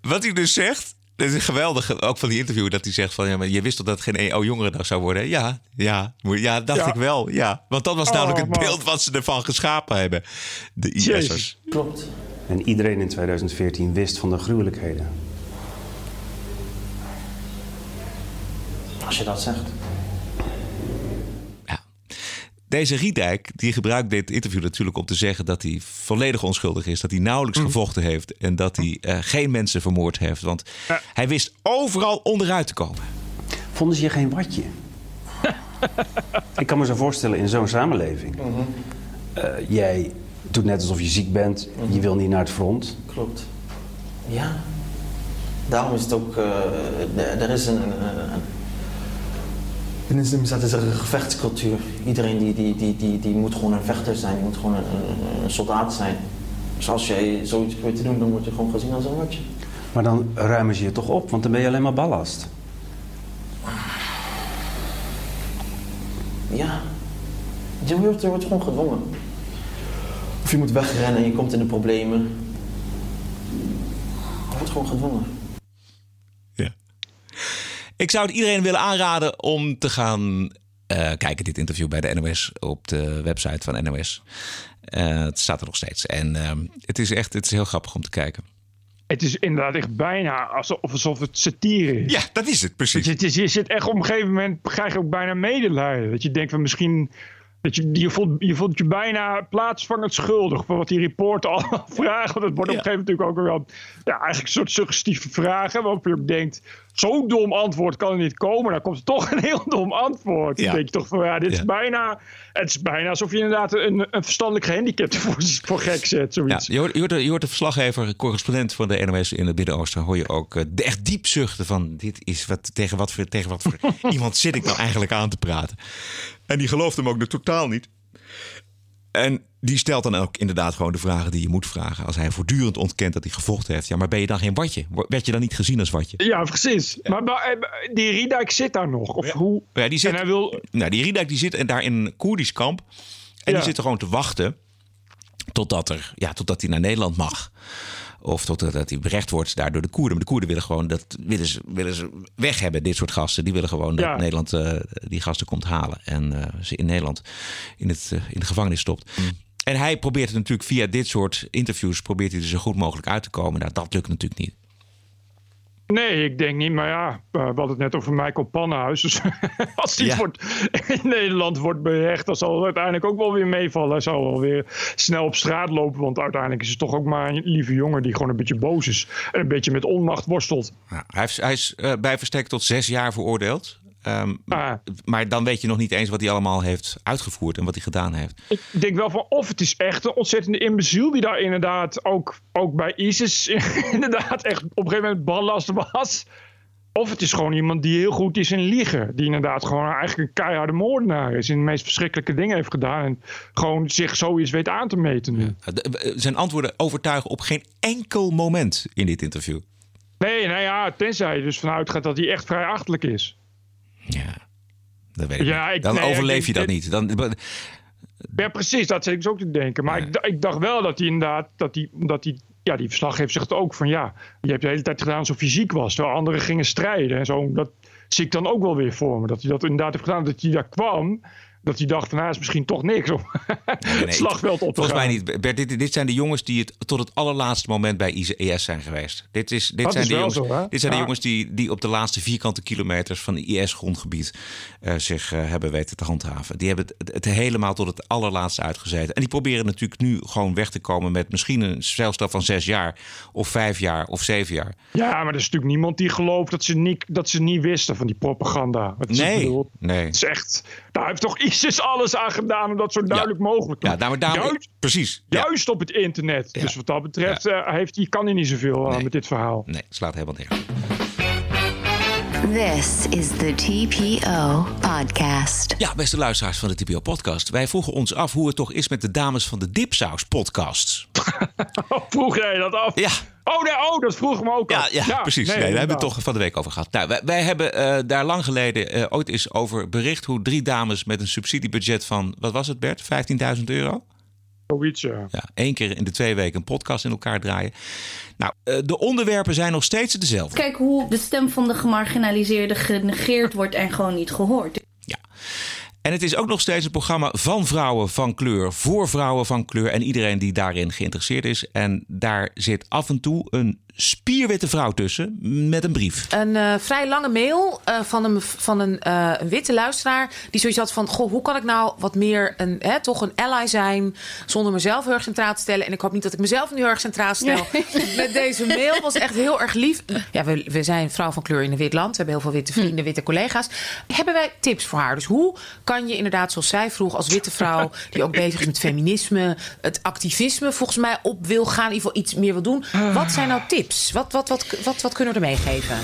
Wat hij dus zegt. Dat is geweldig, ook van die interview, dat hij zegt van... Ja, maar je wist toch dat het geen EO Jongerendag zou worden? Ja, ja, ja, dacht Ja. ik wel, ja. Want dat was Oh, namelijk het man. beeld wat ze ervan geschapen hebben. De IS'ers. Klopt. En iedereen in 2014 wist van de gruwelijkheden. Als je dat zegt. Deze Riedijk, die gebruikt dit interview natuurlijk om te zeggen dat hij volledig onschuldig is. Dat hij nauwelijks Mhm. gevochten heeft. En dat hij eh, geen mensen vermoord heeft. Want hij wist overal onderuit te komen. Vonden ze je geen watje? *laughs* ik kan me zo voorstellen in zo'n samenleving. Eh, jij doet net alsof je ziek bent, je wil niet naar het front. Klopt. Ja. Daarom is het ook, eh, er is een, een, een, in staat is er een gevechtscultuur. Iedereen die, die, die, die, die moet gewoon een vechter zijn, die moet gewoon een, een, een soldaat zijn. Dus als jij zoiets probeert te doen, dan word je gewoon gezien als een watje. Maar dan ruimen ze je toch op, want dan ben je alleen maar ballast. Ja. Je wordt, je wordt gewoon gedwongen. Of je moet wegrennen en je komt in de problemen. Je wordt gewoon gedwongen. Ik zou het iedereen willen aanraden om te gaan eh, kijken, dit interview bij de NOS op de website van NOS. Eh, het staat er nog steeds. En ehm, het is echt het is heel grappig om te kijken. Het is inderdaad echt bijna alsof, alsof het satire is. Ja, dat is het, precies. Je zit echt op een gegeven moment, krijg je ook bijna medelijden. Dat je denkt van misschien, dat je, je, voelt, je voelt je bijna plaatsvangend schuldig voor wat die reporter allemaal *laughs* vragen. Want het wordt op een gegeven moment natuurlijk ook wel, ja, eigenlijk een soort suggestieve vragen. Waarop je ook denkt, zo'n dom antwoord kan er niet komen. Dan komt er toch een heel dom antwoord. Dan denk je toch van, ja, dit is bijna, het is bijna alsof je inderdaad een, een verstandelijk gehandicapte *laughs* voor, voor gek zet. Ja, je, hoort, je, hoort de, je hoort de verslaggever, correspondent van de NOS in het Midden-Oosten. Hoor je ook eh, de echt diep zuchten van: dit is wat, tegen wat voor, tegen wat voor *laughs* iemand zit ik nou eigenlijk aan te praten. En die gelooft hem ook nog totaal niet. En die stelt dan ook inderdaad gewoon de vragen die je moet vragen. Als hij voortdurend ontkent dat hij gevochten heeft. Ja, maar ben je dan geen watje? Werd je dan niet gezien als watje? Ja, precies. Maar, maar, eh, die Riedijk zit daar nog. Of hoe? Ja, die zit, En hij wil, nou, die Riedijk die zit daar in een Koerdisch kamp. En Ja. die zit er gewoon te wachten totdat, er, ja, totdat hij naar Nederland mag. Of totdat hij berecht wordt daar door de Koerden. Maar de Koerden willen gewoon dat willen ze, willen ze weg hebben, dit soort gasten. Die willen gewoon Ja. dat Nederland eh, die gasten komt halen. En eh, ze in Nederland in, het, eh, in de gevangenis stopt. En hij probeert het natuurlijk via dit soort interviews... probeert hij er zo goed mogelijk uit te komen. Nou, dat lukt natuurlijk niet. Nee, ik denk niet. Maar ja, we hadden het net over Michael Pannenhuis. Dus *laughs* als die Ja. wordt, in Nederland wordt berecht... dan zal het uiteindelijk ook wel weer meevallen. Hij zal wel weer snel op straat lopen. Want uiteindelijk is het toch ook maar een lieve jongen... die gewoon een beetje boos is. En een beetje met onmacht worstelt. Ja, hij, heeft, hij is eh, bij verstek tot zes jaar veroordeeld. Ehm, Ah. Maar dan weet je nog niet eens wat hij allemaal heeft uitgevoerd... en wat hij gedaan heeft. Ik denk wel van of het is echt een ontzettende imbeciel die daar inderdaad ook, ook bij ISIS *laughs* inderdaad echt op een gegeven moment ballast was. Of het is gewoon iemand die heel goed is in liegen. Die inderdaad gewoon eigenlijk een keiharde moordenaar is. En de meest verschrikkelijke dingen heeft gedaan. En gewoon zich zoiets weet aan te meten nu. Eh, Zijn antwoorden overtuigen op geen enkel moment in dit interview. Nee, nou ja, tenzij je dus vanuit gaat dat hij echt vrij achtelijk is. Dat weet ik Ja, Dan nee, overleef je dat niet. Dan, Ja, precies, dat zit ik dus ook te denken. Maar ik, ik dacht wel dat hij inderdaad, dat hij, dat hij, ja, die verslaggever zegt ook van ja, je hebt de hele tijd gedaan alsof je ziek was, terwijl anderen gingen strijden en zo. Dat zie ik dan ook wel weer voor me. Dat hij dat inderdaad heeft gedaan, dat hij daar kwam, Dat hij dacht, nou is misschien toch niks om *laughs* het slagveld op te Volgens mij niet. Bert, dit, dit zijn de jongens die het tot het allerlaatste moment bij IS zijn geweest. Dit, is, dit Dat zijn, is de, jongens, zo, dit zijn de jongens die, die op de laatste vierkante kilometers van IS-grondgebied eh, zich eh, hebben weten te handhaven. Die hebben het, het helemaal tot het allerlaatste uitgezeten. En die proberen natuurlijk nu gewoon weg te komen met misschien een celstraf van zes jaar, of vijf jaar, of zeven jaar. Ja, maar er is natuurlijk niemand die gelooft dat ze niet, dat ze niet wisten van die propaganda. Het is, Nee, nee. Het is echt, daar heeft toch ISIS alles aan gedaan om dat zo duidelijk mogelijk te Ja, nou, maar daarom- Juist, precies. juist op het internet. Dus wat dat betreft eh, heeft, kan hij niet zoveel eh, met dit verhaal. Nee, slaat helemaal neer. This is the TPO podcast. Ja, beste luisteraars van de TPO-podcast. Wij vroegen ons af hoe het toch is met de dames van de Dipsaus-podcast. *laughs* Vroeg jij dat af? Ja. Oh, nee, oh, dat vroeg me ook Ja, af. ja, precies. Nee, daar hebben we het toch van de week over gehad. Nou, wij, wij hebben eh, daar lang geleden eh, ooit eens over bericht... hoe drie dames met een subsidiebudget van, wat was het Bert? 15.000 euro? Zoiets, ja. Ja, één keer in de twee weken een podcast in elkaar draaien. Nou, eh, de onderwerpen zijn nog steeds dezelfde. Kijk hoe de stem van de gemarginaliseerde genegeerd wordt en gewoon niet gehoord. En het is ook nog steeds een programma van vrouwen van kleur, voor vrouwen van kleur en iedereen die daarin geïnteresseerd is. En daar zit af en toe een spierwitte vrouw tussen met een brief. Een eh, vrij lange mail eh, van, een, van een, eh, een witte luisteraar. Die zoiets had van: Goh, hoe kan ik nou wat meer een, hè, toch een ally zijn. zonder mezelf heel erg centraal te stellen. En ik hoop niet dat ik mezelf nu heel erg centraal stel. *laughs* Met deze mail was echt heel erg lief. Ja, we, we zijn vrouw van kleur in een wit land. We hebben heel veel witte vrienden, witte collega's. Hebben wij tips voor haar? Dus hoe kan je inderdaad, zoals zij vroeg, als witte vrouw. *laughs* die ook bezig is met feminisme, het activisme volgens mij op wil gaan. in ieder geval iets meer wil doen. Wat zijn nou tips? Wat, wat, wat, wat, wat kunnen we er meegeven?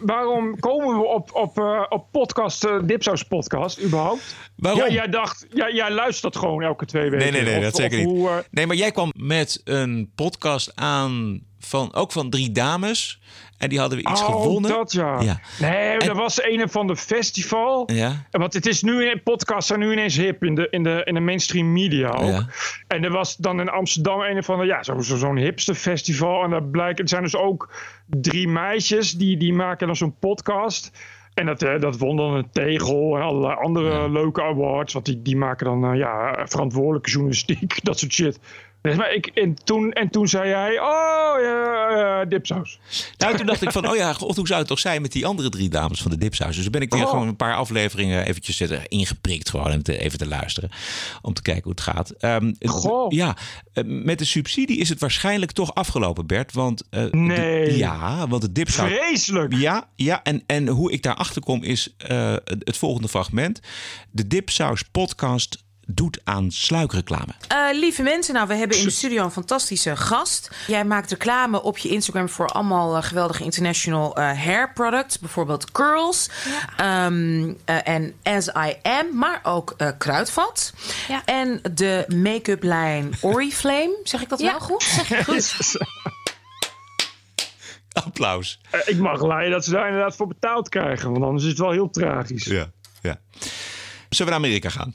Waarom komen we op, op, eh, op podcast, eh, Dipsaus podcast überhaupt? Waarom? Ja, jij dacht, ja, jij luistert gewoon elke twee weken. Nee, nee, nee, Of- dat zeker niet. hoe, eh, Nee, maar jij kwam met een podcast aan van ook van drie dames. En die hadden we iets oh, gewonnen. dat ja. Ja. Nee, En- dat was een van de festival. Ja. Want het is nu in podcasts zijn nu ineens hip in de, in de, in de mainstream media ook. Ja. En er was dan in Amsterdam een van de ja, zo, zo, zo'n hipster festival. En daar blijkt, het zijn dus ook drie meisjes die, die maken dan zo'n podcast. En dat, eh, dat won dan een tegel en allerlei andere leuke awards. Want die, die maken dan eh, ja, verantwoordelijke journalistiek, *laughs* dat soort shit. Dus, maar ik, en, toen, en toen zei hij, oh ja, dipsaus. Nou, toen dacht ik van, oh ja, god, hoe zou het toch zijn met die andere drie dames van de Dipsaus? Dus ben ik weer Oh. gewoon een paar afleveringen eventjes zitten, ingeprikt gewoon om te, even te luisteren. Om te kijken hoe het gaat. Ehm, ja, eh, met de subsidie is het waarschijnlijk toch afgelopen, Bert. Want, eh, de- Nee. ja, want de Dipsaus... Vreselijk! Ja, ja en, en hoe ik daarachter kom is eh, het het volgende fragment. De Dipsaus podcast doet aan sluikreclame. Eh, lieve mensen, nou, we hebben in de studio een fantastische gast. Jij maakt reclame op je Instagram voor allemaal eh, geweldige international eh, hair products. Bijvoorbeeld curls ehm, eh, en As I Am, maar ook eh, kruidvat. En de make-up lijn Oriflame. *laughs* Zeg ik dat wel goed? Zeg ik goed? *laughs* Applaus. Ik mag leiden dat ze daar inderdaad voor betaald krijgen. Want anders is het wel heel tragisch. Ja, ja. Zullen we naar Amerika gaan?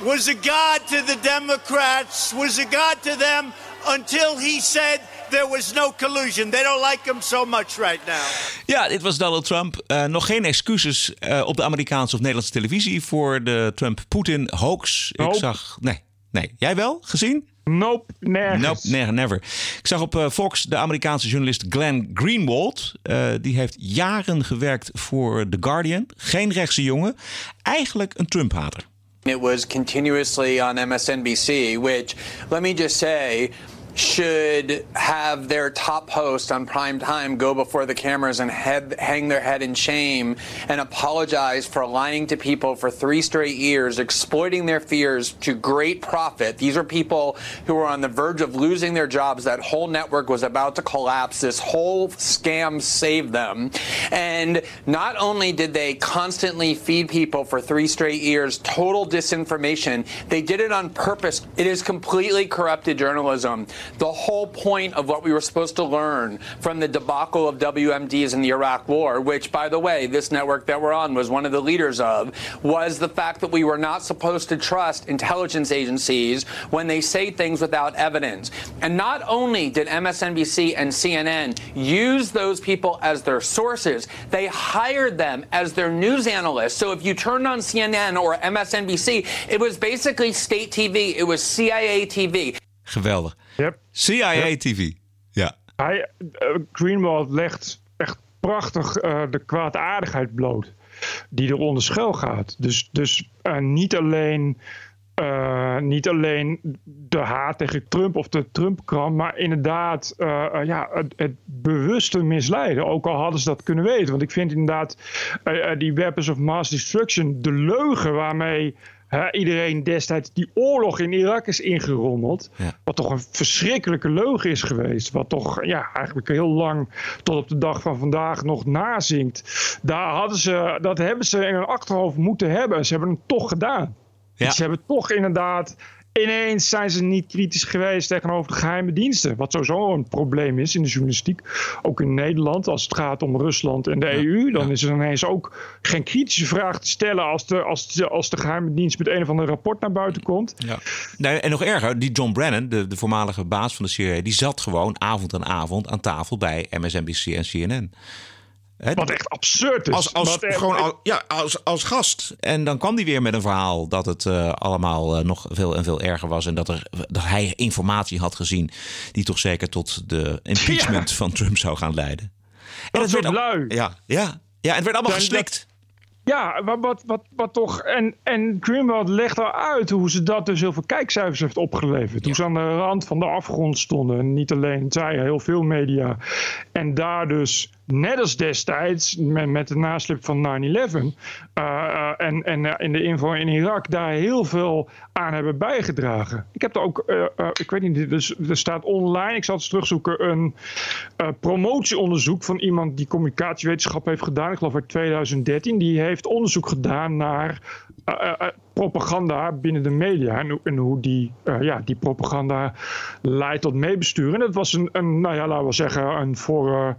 was a god to the Democrats, was a god to them until he said there was no collusion. They don't like him so much right now. Ja, dit was Donald Trump. Eh, nog geen excuses eh, op de Amerikaanse of Nederlandse televisie voor de Trump-Poetin hoax. Ik zag. Nee, nee. Jij wel gezien? Nope, nergens. Nope, never, never. Ik zag op eh, Fox de Amerikaanse journalist Glenn Greenwald. Eh, die heeft jaren gewerkt voor The Guardian. Geen rechtse jongen. Eigenlijk een Trump-hater. It was continuously on MSNBC, which, let me just say, should have their top host on prime time go before the cameras and head, hang their head in shame and apologize for lying to people for three straight years, exploiting their fears to great profit. These are people who are on the verge of losing their jobs. That whole network was about to collapse. This whole scam saved them. And not only did they constantly feed people for three straight years total disinformation, they did it on purpose. It is completely corrupted journalism. The whole point of what we were supposed to learn from the debacle of WMDs in the Iraq War, which, by the way, this network that we're on was one of the leaders of, was the fact that we were not supposed to trust intelligence agencies when they say things without evidence. And not only did MSNBC and CNN use those people as their sources, they hired them as their news analysts. So if you turned on CNN or MSNBC, it was basically state TV, it was CIA TV. Geweldig. Yep. CIA Yep. TV. Ja. Hij, eh, Greenwald legt echt prachtig eh, de kwaadaardigheid bloot die er onder schuil gaat. Dus, dus eh, niet, alleen, niet alleen de haat tegen Trump of de Trump-krant, maar inderdaad ja, het, het bewuste misleiden. Ook al hadden ze dat kunnen weten. Want ik vind inderdaad die weapons of mass destruction, de leugen waarmee hè, iedereen destijds die oorlog in Irak is ingerommeld. Wat toch een verschrikkelijke leugen is geweest. Wat toch ja, eigenlijk heel lang tot op de dag van vandaag nog nazinkt. Daar hadden ze, dat hebben ze in hun achterhoofd moeten hebben. Ze hebben het toch gedaan. Ja. Ze hebben toch inderdaad. Ineens zijn ze niet kritisch geweest tegenover de geheime diensten. Wat sowieso een probleem is in de journalistiek. Ook in Nederland, als het gaat om Rusland en de EU. Dan is er ineens ook geen kritische vraag te stellen. als de, als de, als de geheime dienst met een of ander rapport naar buiten komt. Ja. Nee, en nog erger, die John Brennan, de, de voormalige baas van de CIA, die zat gewoon avond aan avond aan tafel bij MSNBC en CNN. Wat echt absurd is. Als, als, echt- gewoon ja, als, als gast. En dan kwam hij weer met een verhaal dat het eh, allemaal eh, nog veel en veel erger was. En dat, er, dat hij informatie had gezien die toch zeker tot de impeachment *laughs* van Trump zou gaan leiden. En Dat werd lui. Ja, ja, ja, en het werd allemaal Dan- geslikt. Ja, wat, wat, wat, wat toch. En, en Greenwald legt al uit hoe ze dat dus heel veel kijkcijfers heeft opgeleverd. Hoe ze aan de rand van de afgrond stonden. En niet alleen zij, heel veel media. En daar dus, net als destijds, met, met de naslip van 9-11. eh, eh, en en eh, in de inval in Irak, daar heel veel aan hebben bijgedragen. Ik heb er ook, ik weet niet, dus, er staat online, ik zal het terugzoeken, een promotieonderzoek van iemand die communicatiewetenschap heeft gedaan. Ik geloof uit 2013. Die heeft onderzoek gedaan naar propaganda binnen de media. En, hoe- en hoe die, ja, die propaganda leidt tot meebestuur. En dat was een, een nou ja, laten we zeggen, een voor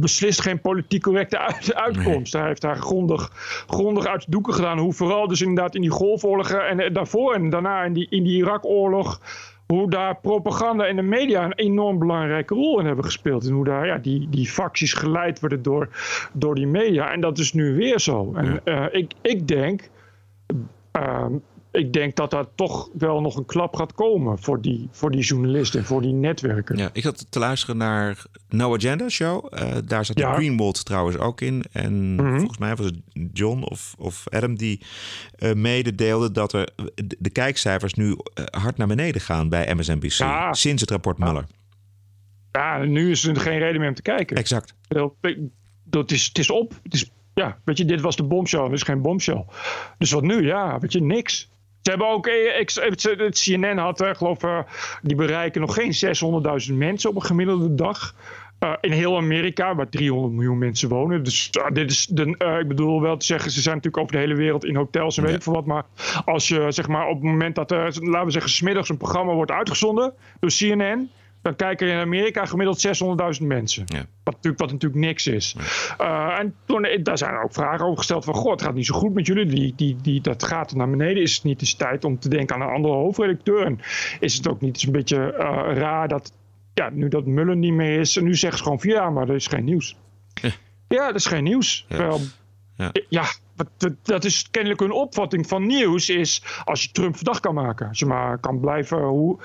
beslist geen politiek correcte uit- uitkomst. Hij heeft daar grondig, grondig uit de doeken gedaan. Hoe vooral dus inderdaad in die golfoorlogen en eh, daarvoor en daarna in die, in die Irak-oorlog hoe daar propaganda en de media een enorm belangrijke rol in hebben gespeeld. En hoe daar ja, die, die facties geleid worden door, door die media. En dat is nu weer zo. En eh, ik, ik denk. ehm, ik denk dat daar toch wel nog een klap gaat komen voor die, voor die journalisten en voor die netwerken. Ja, ik zat te luisteren naar No Agenda Show. Eh, daar zat Ja. Greenwald trouwens ook in. En volgens mij was het John of, of Adam die eh mededeelde dat er de, kijkcijfers nu eh, hard naar beneden gaan bij MSNBC. Ja. Sinds het rapport Mueller. Ja, nu is er geen reden meer om te kijken. Exact. Dat, is, het is op. Het is, ja, weet je, dit was de bombshell. Dit is geen bombshell. Dus wat nu? Ja, weet je, niks. Ze hebben ook, eh, ik, het, CNN had, geloof eh, die bereiken nog geen 600.000 mensen op een gemiddelde dag. Eh, in heel Amerika, waar 300 miljoen mensen wonen. Dus eh, dit is de, ik bedoel wel te zeggen, ze zijn natuurlijk over de hele wereld in hotels en weet ik veel wat. Maar als je zeg maar op het moment dat er, laten we zeggen, smiddags een programma wordt uitgezonden door CNN. Dan kijken er in Amerika gemiddeld 600.000 mensen. Wat, natuurlijk, wat natuurlijk niks is. Eh, en toen, daar zijn ook vragen over gesteld van... God, het gaat niet zo goed met jullie. Die, die, die, dat gaat naar beneden. Is het niet eens tijd om te denken aan een andere hoofdredacteur? En is het ook niet eens een beetje eh, raar dat... Ja, nu dat Mullen niet meer is... En nu zeggen ze gewoon van ja, maar er is geen nieuws. Ja, dat is geen nieuws. Ja. ja, dat, is kennelijk hun opvatting van nieuws. Is als je Trump verdacht kan maken. Als je maar kan blijven, hoe,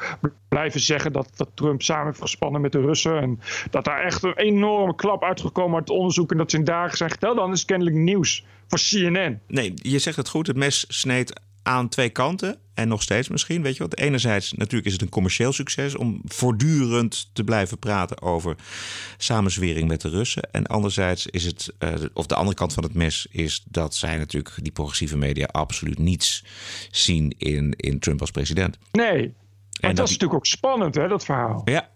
blijven zeggen dat, dat Trump samen heeft gespannen met de Russen. En dat daar echt een enorme klap uitgekomen uit het onderzoek. En dat ze in dagen zijn geteld. Dan is het kennelijk nieuws voor CNN. Nee, je zegt het goed. Het mes sneed aan twee kanten. En nog steeds misschien, weet je wat. Enerzijds natuurlijk is het een commercieel succes om voortdurend te blijven praten over samenzwering met de Russen. En anderzijds is het, uh, of de andere kant van het mes is dat zij natuurlijk, die progressieve media, absoluut niets zien in, in Trump als president. Nee, en dat, dat is natuurlijk ook spannend, hè, dat verhaal. Ja,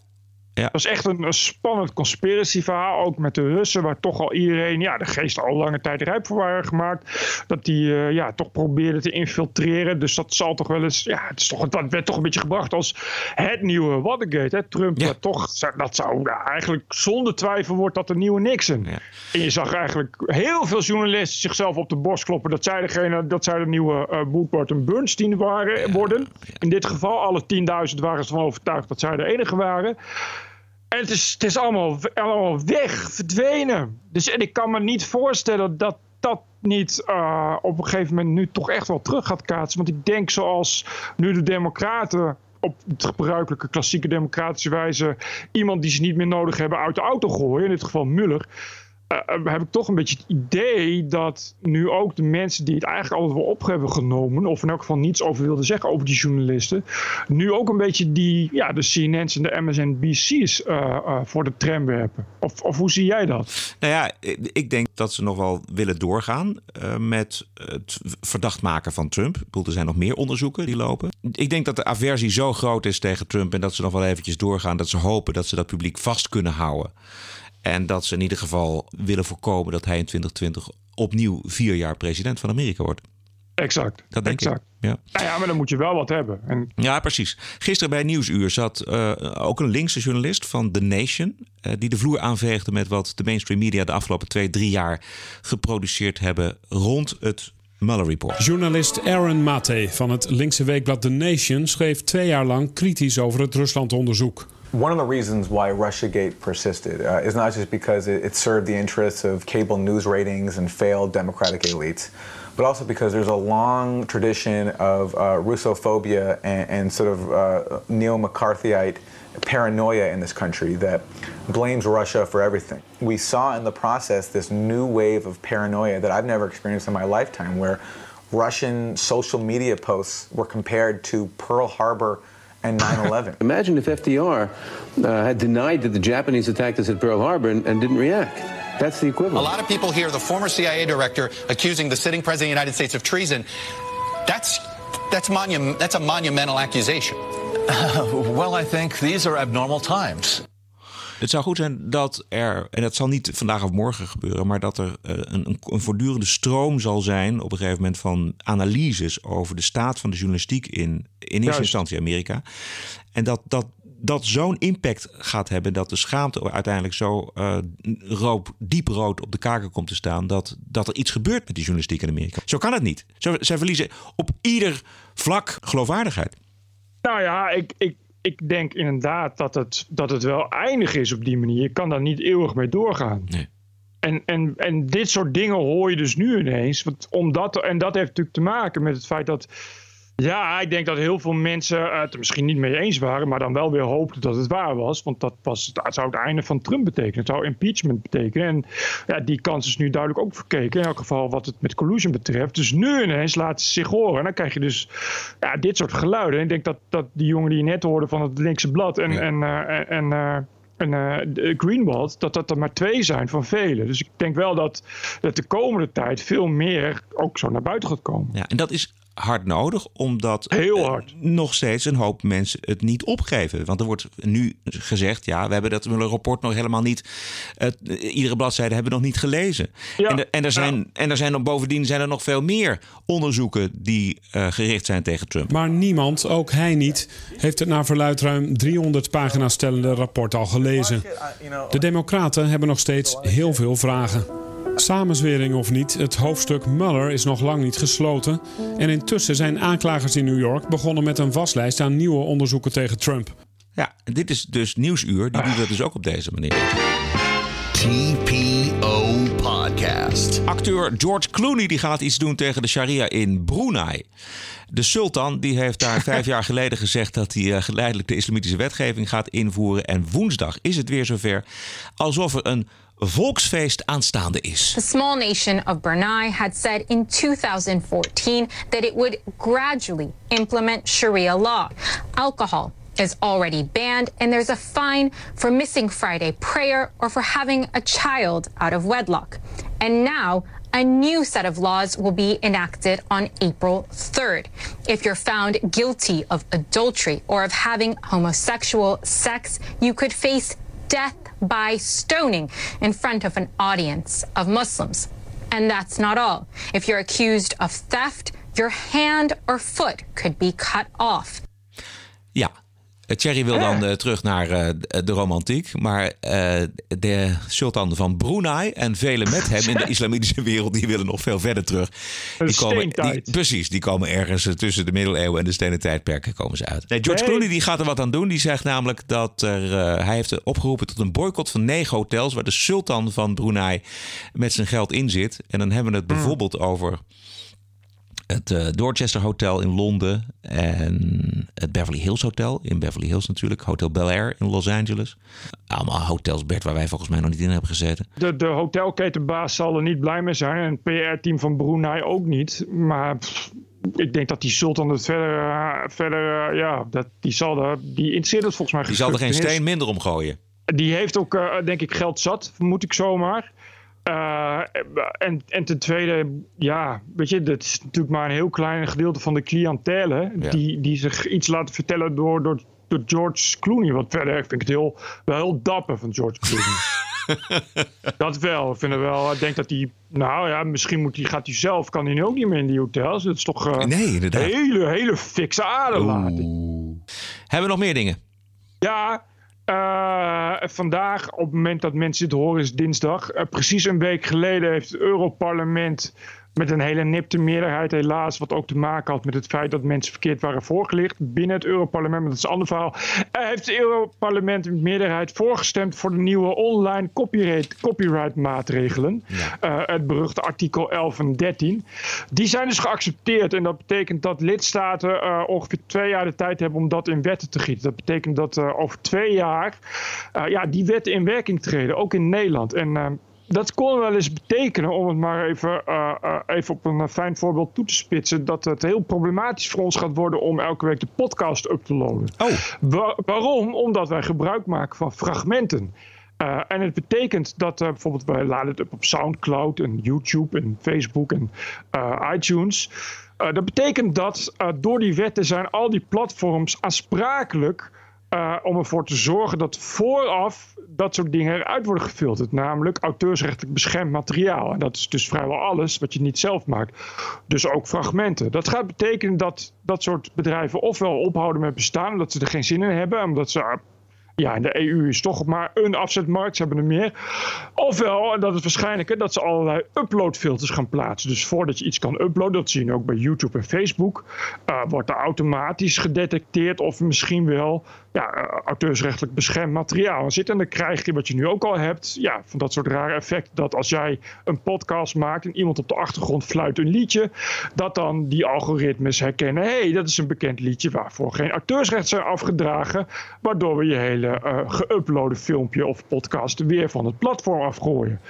ja. Dat is echt een, een spannend conspiracy verhaal. Ook met de Russen, waar toch al iedereen, ja, de geesten al lange tijd rijp voor waren gemaakt. Dat die uh, ja, toch probeerden te infiltreren. Dus dat zal toch wel eens, ja, het is toch, dat werd toch een beetje gebracht als het nieuwe Watergate. Hè? Trump, ja. toch, dat zou eigenlijk zonder twijfel wordt dat de nieuwe Nixon. Ja. En je zag eigenlijk heel veel journalisten zichzelf op de borst kloppen. Dat zij degene, dat zij de nieuwe uh, Woodward en Bernstein waren, worden. In dit geval, alle 10.000 waren ze van overtuigd dat zij de enige waren. En het is, het is allemaal, weg, verdwenen. Dus en ik kan me niet voorstellen dat dat niet uh, op een gegeven moment nu toch echt wel terug gaat kaatsen. Want ik denk zoals nu de democraten op het gebruikelijke klassieke democratische wijze iemand die ze niet meer nodig hebben uit de auto gooien, in dit geval Muller uh, heb ik toch een beetje het idee dat nu ook de mensen die het eigenlijk altijd wel op hebben genomen, of in elk geval niets over wilden zeggen over die journalisten, nu ook een beetje die, ja, de CNN's en de MSNBC's uh, voor de tram werpen. Of, of hoe zie jij dat? Nou ja, ik denk dat ze nog wel willen doorgaan met het verdacht maken van Trump. Ik bedoel, er zijn nog meer onderzoeken die lopen. Ik denk dat de aversie zo groot is tegen Trump en dat ze nog wel eventjes doorgaan, dat ze hopen dat ze dat publiek vast kunnen houden. En dat ze in ieder geval willen voorkomen dat hij in 2020 opnieuw vier jaar president van Amerika wordt. Exact. Dat denk exact. ik. Ja. Nou ja, maar dan moet je wel wat hebben. En... Ja, precies. Gisteren bij Nieuwsuur zat uh, ook een linkse journalist van The Nation. Uh, die de vloer aanveegde met wat de mainstream media de afgelopen twee, drie jaar geproduceerd hebben rond het Mueller Report. Journalist Aaron Mate van het linkse weekblad The Nation schreef twee jaar lang kritisch over het Ruslandonderzoek. One of the reasons why Russiagate persisted uh, is not just because it, it, served the interests of cable news ratings and failed democratic elites, but also because there's a long tradition of uh, Russophobia and, and, sort of uh, neo McCarthyite paranoia in this country that blames Russia for everything. We saw in the process this new wave of paranoia that I've never experienced in my lifetime, where Russian social media posts were compared to Pearl Harbor and 9-11. *laughs* Imagine if FDR uh, had denied that the Japanese attacked us at Pearl Harbor and, and, didn't react. That's the equivalent. A lot of people hear the former CIA director accusing the sitting president of the United States of treason. That's that's monu- that's a monumental accusation. Uh, *laughs* well, I think these are abnormal times. Het zou goed zijn dat er, en dat zal niet vandaag of morgen gebeuren, maar dat er een, een, een, voortdurende stroom zal zijn op een gegeven moment van analyses over de staat van de journalistiek in, in eerste instantie Amerika. En dat dat, dat zo'n impact gaat hebben dat de schaamte uiteindelijk zo uh, rood, diep rood op de kaken komt te staan, dat, dat er iets gebeurt met die journalistiek in Amerika. Zo kan het niet. Zo, zij verliezen op ieder vlak geloofwaardigheid. Nou ja, ik, ik, ik denk inderdaad dat het, dat het wel eindig is op die manier. Je kan daar niet eeuwig mee doorgaan. Nee. En, en, en dit soort dingen hoor je dus nu ineens. Want omdat, en dat heeft natuurlijk te maken met het feit dat ja, ik denk dat heel veel mensen het er misschien niet mee eens waren, maar dan wel weer hoopten dat het waar was. Want dat, was, dat zou het einde van Trump betekenen. Het zou impeachment betekenen. En ja, die kans is nu duidelijk ook verkeken. In elk geval wat het met collusion betreft. Dus nu ineens laten ze zich horen. En dan krijg je dus ja, dit soort geluiden. En ik denk dat, dat die jongen die je net hoorde van het linkse blad en, ja. en, uh, en uh, en uh, Greenwald, dat dat er maar twee zijn van velen. Dus ik denk wel dat, dat de komende tijd veel meer ook zo naar buiten gaat komen. Ja, en dat is hard nodig, omdat Heel hard. Uh, nog steeds een hoop mensen het niet opgeven. Want er wordt nu gezegd, ja, we hebben dat rapport nog helemaal niet, uh, iedere bladzijde hebben we nog niet gelezen. Ja. En, er, en, er zijn, ja. en er zijn nog bovendien zijn er nog veel meer onderzoeken die uh, gericht zijn tegen Trump. Maar niemand, ook hij niet, heeft het naar verluid ruim 300 pagina's stellende rapport al gelezen. De Democraten hebben nog steeds heel veel vragen. Samenzwering of niet, het hoofdstuk Mueller is nog lang niet gesloten. En intussen zijn aanklagers in New York begonnen met een waslijst aan nieuwe onderzoeken tegen Trump. Ja, dit is dus Nieuwsuur. Die doet dat dus ook op deze manier. TPO Podcast. Acteur George Clooney die gaat iets doen tegen de sharia in Brunei. De sultan die heeft daar *laughs* vijf jaar geleden gezegd dat hij uh, geleidelijk de islamitische wetgeving gaat invoeren. En woensdag is het weer zover. Alsof er een volksfeest aanstaande is. The small nation of Brunei had said in 2014 that it would gradually implement Sharia law. Alcohol is already banned, and there's a fine for missing Friday prayer or for having a child out of wedlock. And now, a new set of laws will be enacted on April 3rd. If you're found guilty of adultery or of having homosexual sex, you could face death by stoning in front of an audience of Muslims. And that's not all. If you're accused of theft, your hand or foot could be cut off. Ja, Thierry wil dan uh, terug naar uh, de romantiek. Maar uh, de sultan van Brunei en velen met hem in de *laughs* islamitische wereld... die willen nog veel verder terug. Die komen, die, precies, die komen ergens tussen de middeleeuwen en de stenen tijdperken komen ze uit. Nee, George Clooney die gaat er wat aan doen. Die zegt namelijk dat er, hij heeft opgeroepen tot een boycott van negen hotels... waar de sultan van Brunei met zijn geld in zit. En dan hebben we het bijvoorbeeld over het uh, Dorchester Hotel in Londen en het Beverly Hills Hotel in Beverly Hills natuurlijk. Hotel Bel Air in Los Angeles. Allemaal hotels, Bert, waar wij volgens mij nog niet in hebben gezeten. De, de hotelketenbaas zal er niet blij mee zijn en het PR-team van Brunei ook niet. Maar pff, ik denk dat die Sultan het verder, uh, verder uh, ja, dat, die zal er, die interesseert het volgens mij. Die zal er geen steen minder om gooien. Die heeft ook, denk ik, geld zat, vermoed ik zomaar. Uh, en, en ten tweede, ja, weet je, dat is natuurlijk maar een heel klein gedeelte van de cliëntele ja. die, die zich iets laten vertellen door, door, door George Clooney. Wat verder vind ik het heel, wel heel dapper van George Clooney. *laughs* dat wel. Ik vind het wel. Ik denk dat hij, nou ja, misschien moet hij, gaat hij zelf, kan hij ook niet meer in die hotels. Dat is toch uh, nee, een hele, hele fikse aderlating. Hebben we nog meer dingen? Ja, uh, vandaag, op het moment dat mensen dit horen, is dinsdag. Uh, precies een week geleden heeft het Europarlement met een hele nipte meerderheid helaas, wat ook te maken had met het feit dat mensen verkeerd waren voorgelicht binnen het Europarlement, maar dat is een ander verhaal, uh, heeft het Europarlement meerderheid voorgestemd voor de nieuwe online copyright, copyright maatregelen. Ja. Uh, het beruchte artikel 11 en 13. Die zijn dus geaccepteerd en dat betekent dat lidstaten uh, ongeveer twee jaar de tijd hebben om dat in wetten te gieten. Dat betekent dat over twee jaar ja, die wetten in werking treden, ook in Nederland. En dat kon wel eens betekenen, om het maar even, uh, uh, even op een fijn voorbeeld toe te spitsen, dat het heel problematisch voor ons gaat worden om elke week de podcast up te loaden. Oh. Wa waarom? Omdat wij gebruik maken van fragmenten. Uh, en het betekent dat uh, bijvoorbeeld wij laden het op Soundcloud en YouTube en Facebook en uh, iTunes. dat betekent dat door die wetten zijn al die platforms aansprakelijk uh, om ervoor te zorgen dat vooraf dat soort dingen eruit worden gefilterd. Namelijk auteursrechtelijk beschermd materiaal. En dat is dus vrijwel alles wat je niet zelf maakt. Dus ook fragmenten. Dat gaat betekenen dat dat soort bedrijven ofwel ophouden met bestaan, omdat ze er geen zin in hebben, omdat ze ja, in de EU is toch maar een afzetmarkt, ze hebben er meer. Ofwel, en dat is waarschijnlijker, dat ze allerlei uploadfilters gaan plaatsen. Dus voordat je iets kan uploaden, dat zie je ook bij YouTube en Facebook, uh, wordt er automatisch gedetecteerd of misschien wel ja, uh, auteursrechtelijk beschermd materiaal zit. En dan krijg je wat je nu ook al hebt, ja, van dat soort rare effecten. Dat als jij een podcast maakt en iemand op de achtergrond fluit een liedje, dat dan die algoritmes herkennen, hé, hey, dat is een bekend liedje waarvoor geen auteursrecht zijn afgedragen, waardoor we je hele uh, geüploade filmpje of podcast weer van het platform afgooien.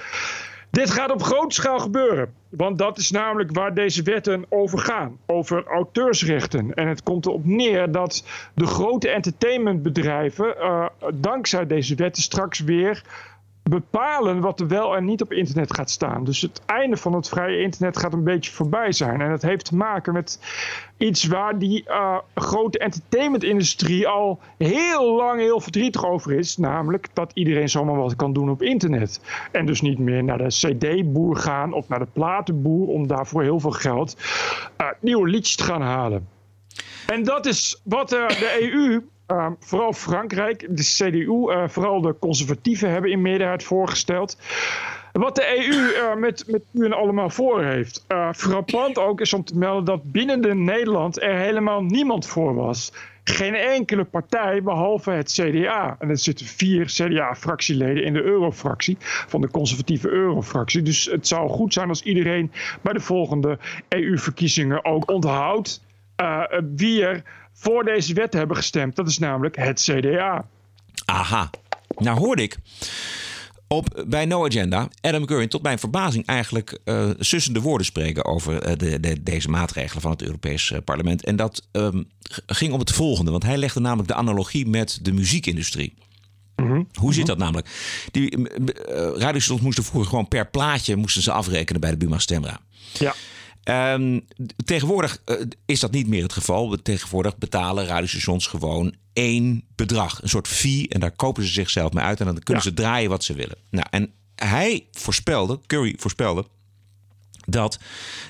Dit gaat op grote schaal gebeuren. Want dat is namelijk waar deze wetten over gaan. Over auteursrechten. En het komt erop neer dat de grote entertainmentbedrijven... Uh, dankzij deze wetten straks weer bepalen wat er wel en niet op internet gaat staan. Dus het einde van het vrije internet gaat een beetje voorbij zijn. En dat heeft te maken met iets waar die uh, grote entertainmentindustrie al heel lang heel verdrietig over is. Namelijk dat iedereen zomaar wat kan doen op internet. En dus niet meer naar de cd-boer gaan of naar de platenboer om daarvoor heel veel geld uh, nieuwe liedjes te gaan halen. En dat is wat uh, de EU uh, vooral Frankrijk, de CDU, uh, vooral de conservatieven hebben in meerderheid voorgesteld. Wat de EU uh, met, met u en allemaal voor heeft. frappant ook is om te melden dat binnen de Nederland er helemaal niemand voor was. geen enkele partij behalve het CDA. En er zitten vier CDA-fractieleden in de eurofractie, van de conservatieve eurofractie. Dus het zou goed zijn als iedereen bij de volgende EU-verkiezingen ook onthoudt wie er voor deze wet hebben gestemd. Dat is namelijk het CDA. Aha. Nou hoorde ik op, bij No Agenda Adam Curry tot mijn verbazing eigenlijk uh, sussende woorden spreken over uh, de, de, deze maatregelen van het Europees Parlement. En dat um, ging om het volgende, want hij legde namelijk de analogie met de muziekindustrie. Mm Hoe zit dat namelijk? Die uh, radiostations moesten vroeger gewoon per plaatje moesten ze afrekenen bij de Buma Stemra. Ja. Um, tegenwoordig uh, is dat niet meer het geval. Tegenwoordig betalen radiostations gewoon één bedrag. Een soort fee. En daar kopen ze zichzelf mee uit. En dan kunnen ja. ze draaien wat ze willen. Nou, en hij voorspelde, Curry voorspelde, dat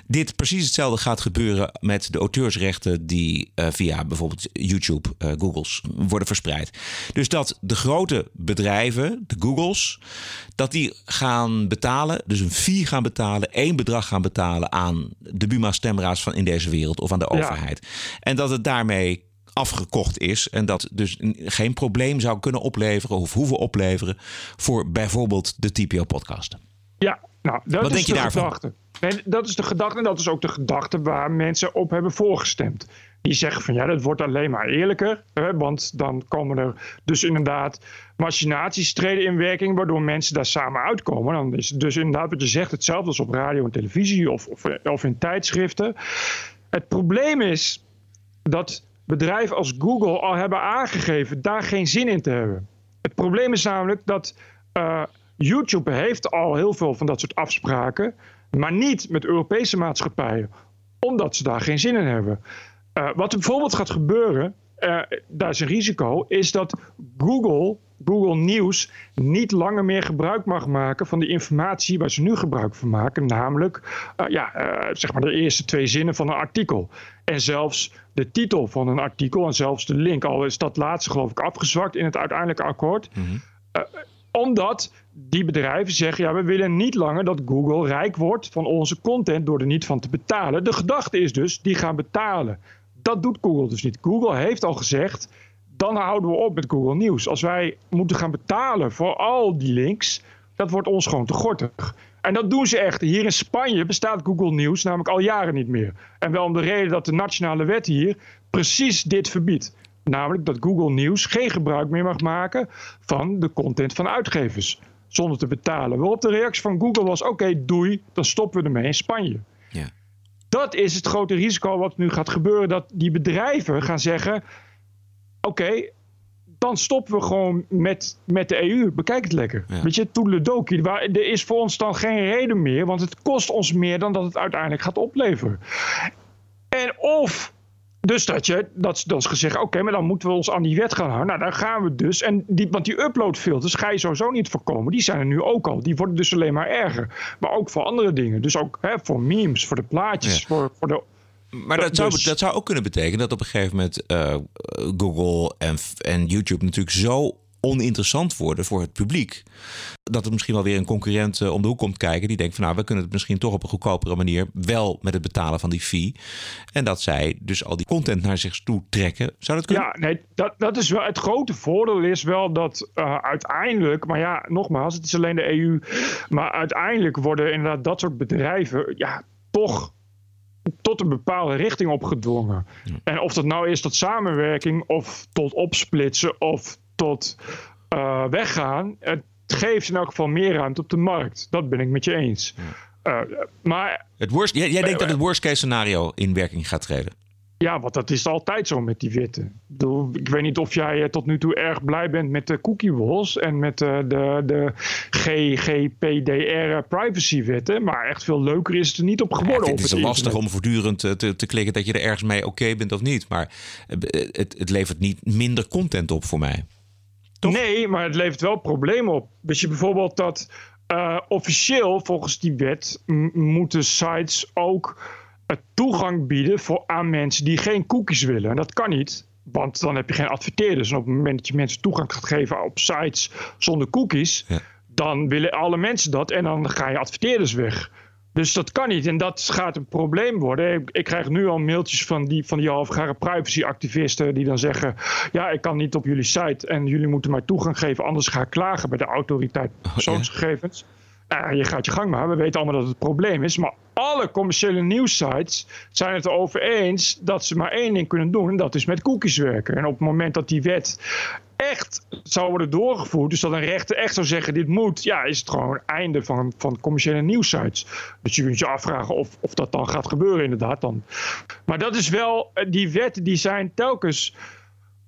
dit precies hetzelfde gaat gebeuren met de auteursrechten die uh, via bijvoorbeeld YouTube, uh, Googles worden verspreid. Dus dat de grote bedrijven, de Googles, dat die gaan betalen, dus een fee gaan betalen, één bedrag gaan betalen aan de Buma stemra's van in deze wereld of aan de overheid. En dat het daarmee afgekocht is. En dat dus geen probleem zou kunnen opleveren of hoeven opleveren voor bijvoorbeeld de TPO-podcast. Ja, nou, dat Wat is denk je daarvan? gedachte. Nee, dat is de gedachte en dat is ook de gedachte waar mensen op hebben voorgestemd. Die zeggen van ja, dat wordt alleen maar eerlijker. Hè, want dan komen er dus inderdaad machinaties treden in werking, waardoor mensen daar samen uitkomen. Dan is het dus inderdaad wat je zegt, hetzelfde als op radio en televisie of, of, in tijdschriften. Het probleem is dat bedrijven als Google al hebben aangegeven daar geen zin in te hebben. Het probleem is namelijk dat uh, YouTube heeft al heel veel van dat soort afspraken, maar niet met Europese maatschappijen, omdat ze daar geen zin in hebben. Uh, wat er bijvoorbeeld gaat gebeuren, uh, daar is een risico, is dat Google, Google News, niet langer meer gebruik mag maken van de informatie waar ze nu gebruik van maken, namelijk uh, ja, zeg maar de eerste twee zinnen van een artikel. En zelfs de titel van een artikel en zelfs de link, al is dat laatste geloof ik afgezwakt in het uiteindelijke akkoord. Mm -hmm omdat die bedrijven zeggen, ja, we willen niet langer dat Google rijk wordt van onze content door er niet van te betalen. De gedachte is dus, die gaan betalen. Dat doet Google dus niet. Google heeft al gezegd, dan houden we op met Google Nieuws. Als wij moeten gaan betalen voor al die links, dat wordt ons gewoon te gortig. En dat doen ze echt. Hier in Spanje bestaat Google Nieuws namelijk al jaren niet meer. En wel om de reden dat de nationale wet hier precies dit verbiedt. Namelijk dat Google News geen gebruik meer mag maken van de content van uitgevers. Zonder te betalen. Waarop de reactie van Google was: oké, okay, doei, dan stoppen we ermee in Spanje. Ja. Dat is het grote risico wat nu gaat gebeuren. Dat die bedrijven gaan zeggen: oké, okay, dan stoppen we gewoon met, met de EU. Bekijk het lekker. Ja. Weet je, toedeledokie. Er is voor ons dan geen reden meer, want het kost ons meer dan dat het uiteindelijk gaat opleveren. En of dus dat je, dat, dat is gezegd, oké, okay, maar dan moeten we ons aan die wet gaan houden. Nou, daar gaan we dus. En die, want die uploadfilters ga je sowieso niet voorkomen. Die zijn er nu ook al. Die worden dus alleen maar erger. Maar ook voor andere dingen. Dus ook hè, voor memes, voor de plaatjes, ja. voor, voor de maar dat, zou, dat zou ook kunnen betekenen dat op een gegeven moment uh, Google en, en YouTube natuurlijk zo oninteressant worden voor het publiek. Dat er misschien wel weer een concurrent uh, om de hoek komt kijken. Die denkt van nou, we kunnen het misschien toch op een goedkopere manier wel met het betalen van die fee. En dat zij dus al die content naar zich toe trekken. Zou dat kunnen? Ja, nee, dat, dat is wel het grote voordeel is wel dat uh, uiteindelijk, maar ja, nogmaals, het is alleen de EU. Maar uiteindelijk worden inderdaad dat soort bedrijven ja, toch tot een bepaalde richting opgedwongen. En of dat nou is tot samenwerking of tot opsplitsen of tot uh, weggaan. Het geeft in elk geval meer ruimte op de markt. Dat ben ik met je eens. Uh, maar, het worst, jij, jij denkt dat het worst case scenario in werking gaat treden? Ja, want dat is altijd zo met die wetten. Ik, bedoel, ik weet niet of jij tot nu toe erg blij bent met de cookie walls en met de, de, de GGPDR privacy wetten. Maar echt veel leuker is het er niet op geworden. Ja, het is lastig om voortdurend te, te klikken dat je er ergens mee oké okay bent of niet. Maar het, het levert niet minder content op voor mij. Toch? Nee, maar het levert wel problemen op. Weet je bijvoorbeeld dat uh, officieel volgens die wet moeten sites ook toegang bieden voor, aan mensen die geen cookies willen. En dat kan niet, want dan heb je geen adverteerders. En op het moment dat je mensen toegang gaat geven op sites zonder cookies, ja. dan willen alle mensen dat en dan ga je adverteerders weg. Dus dat kan niet. En dat gaat een probleem worden. Ik, ik krijg nu al mailtjes van die, van die halfgare privacy-activisten die dan zeggen: Ja, ik kan niet op jullie site en jullie moeten mij toegang geven, anders ga ik klagen bij de autoriteit Oh, persoonsgegevens. Nou, je gaat je gang maar. We weten allemaal dat het een probleem is. Maar alle commerciële nieuwssites zijn het erover eens dat ze maar één ding kunnen doen. En dat is met cookies werken. En op het moment dat die wet echt zou worden doorgevoerd. Dus dat een rechter echt zou zeggen: dit moet. Ja, is het gewoon einde van, van commerciële nieuwssites. Dus je kunt je afvragen of, of dat dan gaat gebeuren, inderdaad. Dan. Maar dat is wel. Die wetten die zijn telkens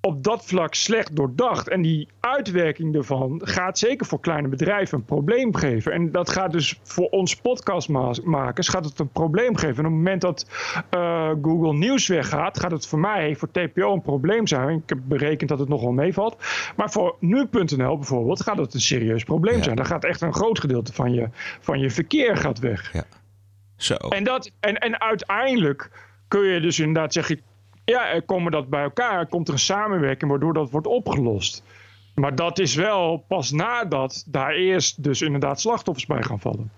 op dat vlak slecht doordacht. En die uitwerking ervan gaat zeker voor kleine bedrijven een probleem geven. En dat gaat dus voor ons podcastmakers gaat het een probleem geven. En op het moment dat uh, Google Nieuws weggaat, gaat het voor mij, voor TPO, een probleem zijn. Ik heb berekend dat het nogal meevalt. Maar voor nu.nl bijvoorbeeld gaat het een serieus probleem ja. zijn. Dan gaat echt een groot gedeelte van je, van je verkeer gaat weg. Ja. Zo. En, dat, en, en uiteindelijk kun je dus inderdaad zeggen ja, er komen dat bij elkaar. Komt er een samenwerking waardoor dat wordt opgelost. Maar dat is wel pas nadat daar eerst dus inderdaad slachtoffers bij gaan vallen.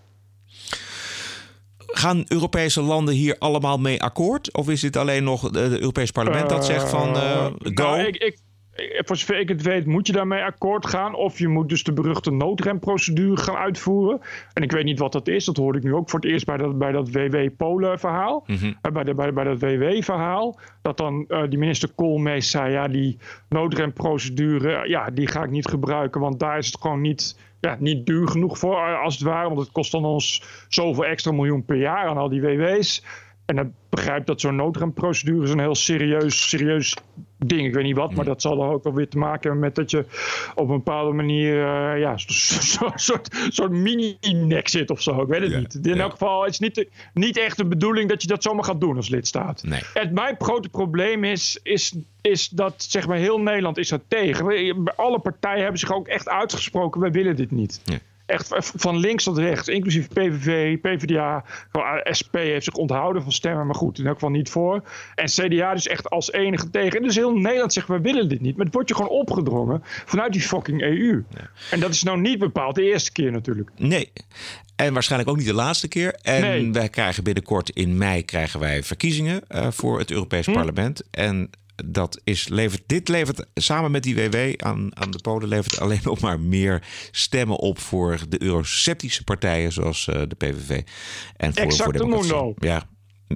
Gaan Europese landen hier allemaal mee akkoord? Of is dit alleen nog het Europees Parlement dat zegt van uh, go? Nou, ik, ik, voor zover ik het weet, moet je daarmee akkoord gaan. Of je moet dus de beruchte noodremprocedure gaan uitvoeren. En ik weet niet wat dat is. Dat hoorde ik nu ook voor het eerst bij dat, bij dat WW-Polen-verhaal. Mm -hmm. bij, de, bij, bij dat WW-verhaal. Dat dan uh, die minister Koolmees zei: ja, die noodremprocedure, ja, die ga ik niet gebruiken. Want daar is het gewoon niet, ja, niet duur genoeg voor, als het ware. Want het kost dan ons zoveel extra miljoen per jaar aan al die WW's. En dan begrijp dat zo'n noodremprocedure is een heel serieus, serieus ding. Ik weet niet wat, maar dat zal dan ook wel weer te maken hebben met dat je op een bepaalde manier uh, ja, zo'n soort, soort mini-nek zit of zo. Ik weet het ja, niet. In ja. elk geval, het is niet, niet echt de bedoeling dat je dat zomaar gaat doen als lidstaat. Nee. Het, mijn grote probleem is, is, is dat zeg maar heel Nederland is er tegen. Alle partijen hebben zich ook echt uitgesproken, wij willen dit niet. Ja echt van links tot rechts, inclusief PVV, PvdA, SP heeft zich onthouden van stemmen, maar goed, in elk geval niet voor. En CDA dus echt als enige tegen. En dus heel Nederland zegt, we willen dit niet. Maar het wordt je gewoon opgedrongen vanuit die fucking EU. Ja. En dat is nou niet bepaald de eerste keer natuurlijk. Nee. En waarschijnlijk ook niet de laatste keer. En nee. wij krijgen binnenkort in mei krijgen wij verkiezingen uh, voor het Europees hm. Parlement. En dat is, levert, dit levert samen met die WW aan, aan de Polen levert alleen *laughs* nog maar meer stemmen op voor de euroceptische partijen zoals uh, de PVV. En voor, exact voor mundo. Ja.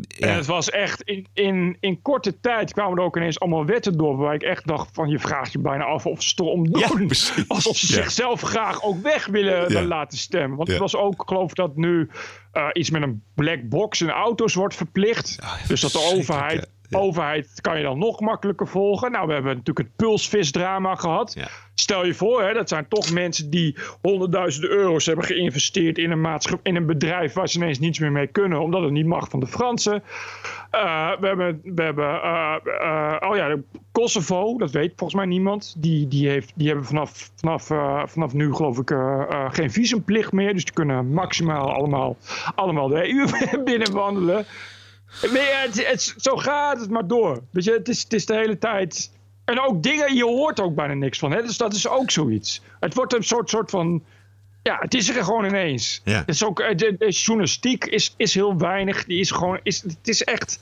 Ja. En het was echt, in, in, in korte tijd kwamen er ook ineens allemaal wetten door. Waar ik echt dacht van, je vraagt je bijna af of ze het erom doen. Ja, Alsof ze ja. zichzelf graag ook weg willen laten stemmen. Want het was ook, ik geloof dat nu uh, iets met een black box in auto's wordt verplicht. dus dat de overheid, overheid kan je dan nog makkelijker volgen. Nou, we hebben natuurlijk het pulsvisdrama gehad. Stel je voor, hè, dat zijn toch mensen die honderdduizenden euro's hebben geïnvesteerd in een, in een bedrijf waar ze ineens niets meer mee kunnen, omdat het niet mag van de Fransen. Uh, we hebben, we hebben uh, uh, oh ja, Kosovo, dat weet volgens mij niemand. Die, die, heeft, die hebben vanaf, vanaf, vanaf nu, geloof ik, geen visumplicht meer. Dus die kunnen maximaal allemaal, allemaal de EU *laughs* binnenwandelen. Nee, het, het, zo gaat het maar door. Weet je, het is, het is de hele tijd. En ook dingen, je hoort ook bijna niks van. Hè? Dus dat is ook zoiets. Het wordt een soort, soort van. Ja, het is er gewoon ineens. Ja. Het is ook, de, de journalistiek is, is heel weinig. Die is gewoon. Is, het is echt.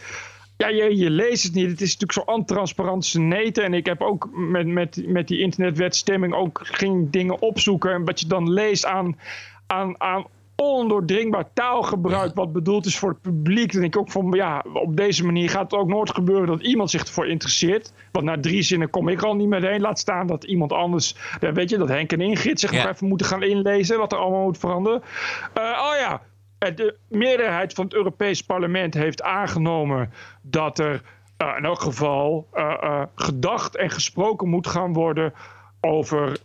Ja, je, je leest het niet. Het is natuurlijk zo antransparant neten. En ik heb ook met, met, met die internetwetstemming ook ging dingen opzoeken. En wat je dan leest aan, aan, aan ondoordringbaar taalgebruik wat bedoeld is voor het publiek. Dan denk ik ook van, ja, op deze manier gaat het ook nooit gebeuren dat iemand zich ervoor interesseert. Want na drie zinnen kom ik al niet meteen. Laat staan dat iemand anders, weet je, dat Henk en Ingrid zich Ja. nog even moeten gaan inlezen wat er allemaal moet veranderen. Eh, oh ja, eh, de meerderheid van het Europees Parlement heeft aangenomen dat er eh, in elk geval gedacht en gesproken moet gaan worden over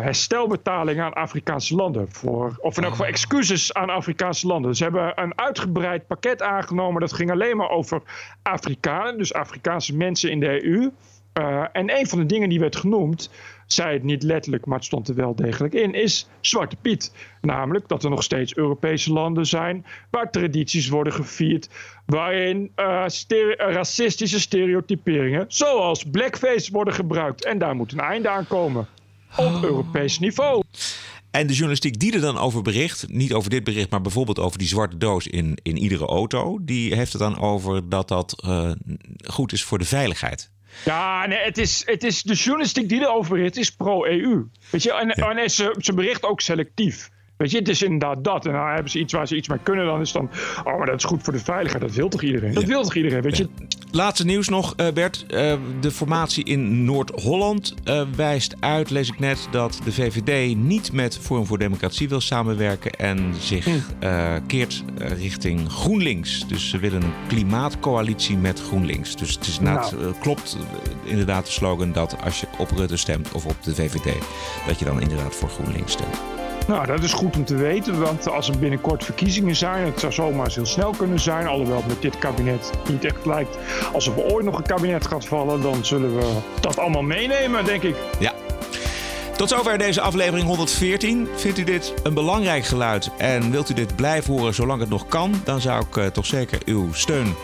herstelbetalingen aan Afrikaanse landen. Voor, of in elk geval excuses aan Afrikaanse landen. Ze hebben een uitgebreid pakket aangenomen. Dat ging alleen maar over Afrikanen, dus Afrikaanse mensen in de EU. Eh, en een van de dingen die werd genoemd, zei het niet letterlijk, maar het stond er wel degelijk in, is Zwarte Piet. Namelijk dat er nog steeds Europese landen zijn waar tradities worden gevierd, waarin eh, stere- eh, racistische stereotyperingen, zoals blackface, worden gebruikt. En daar moet een einde aan komen. Op Europees niveau. En de journalistiek die er dan over bericht, niet over dit bericht, maar bijvoorbeeld over die zwarte doos in, in iedere auto, die heeft het dan over dat dat uh, goed is voor de veiligheid. Ja, nee, het is, het is de journalistiek die erover bericht, is pro-EU. Weet je, en, ja. en ze, ze bericht ook selectief. Weet je, het is inderdaad dat. En nou hebben ze iets waar ze iets mee kunnen, dan is dan. Oh, maar dat is goed voor de veiligheid. Dat wil toch iedereen? Dat wil toch iedereen? Weet je? Laatste nieuws nog, uh, Bert. Uh, de formatie in Noord-Holland uh, wijst uit, lees ik net, dat de VVD niet met Forum voor Democratie wil samenwerken en zich hm. keert richting GroenLinks. Dus ze willen een klimaatcoalitie met GroenLinks. Dus het is nou. klopt inderdaad de slogan dat als je op Rutte stemt of op de VVD, dat je dan inderdaad voor GroenLinks stemt. Nou, dat is goed om te weten, want als er binnenkort verkiezingen zijn, het zou zomaar heel snel kunnen zijn, alhoewel het met dit kabinet niet echt lijkt. Als er ooit nog een kabinet gaat vallen, dan zullen we dat allemaal meenemen, denk ik. Ja. Tot zover deze aflevering 114. Vindt u dit een belangrijk geluid en wilt u dit blijven horen zolang het nog kan, dan zou ik uh, toch zeker uw steun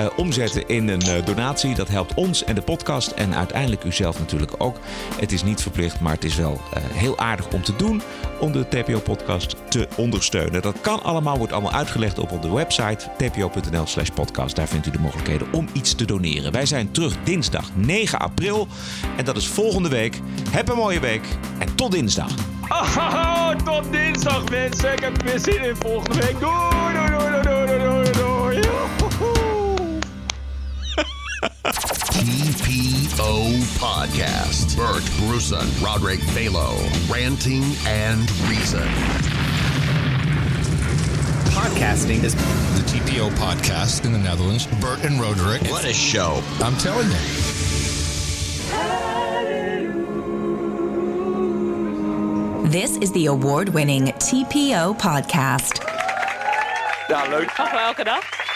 uh, omzetten in een uh, donatie. Dat helpt ons en de podcast en uiteindelijk u zelf natuurlijk ook. Het is niet verplicht, maar het is wel heel aardig om te doen om de TPO-podcast te ondersteunen. Dat kan allemaal, wordt allemaal uitgelegd op onze website tpo.nl slash podcast. Daar vindt u de mogelijkheden om iets te doneren. Wij zijn terug dinsdag 9 april en dat is volgende week. Heb een mooie week en tot dinsdag. Tot dinsdag mensen. Ik heb weer zin in volgende week. Doei, doei, doei, doei, doei. TPO Podcast. Bert Bruson, Roderick Balo, ranting and reason. Podcasting is the TPO podcast in the Netherlands. Bert and Roderick. What a show. I'm telling you. This is the award winning TPO podcast. Ja, leuk. Nog wel elke dag.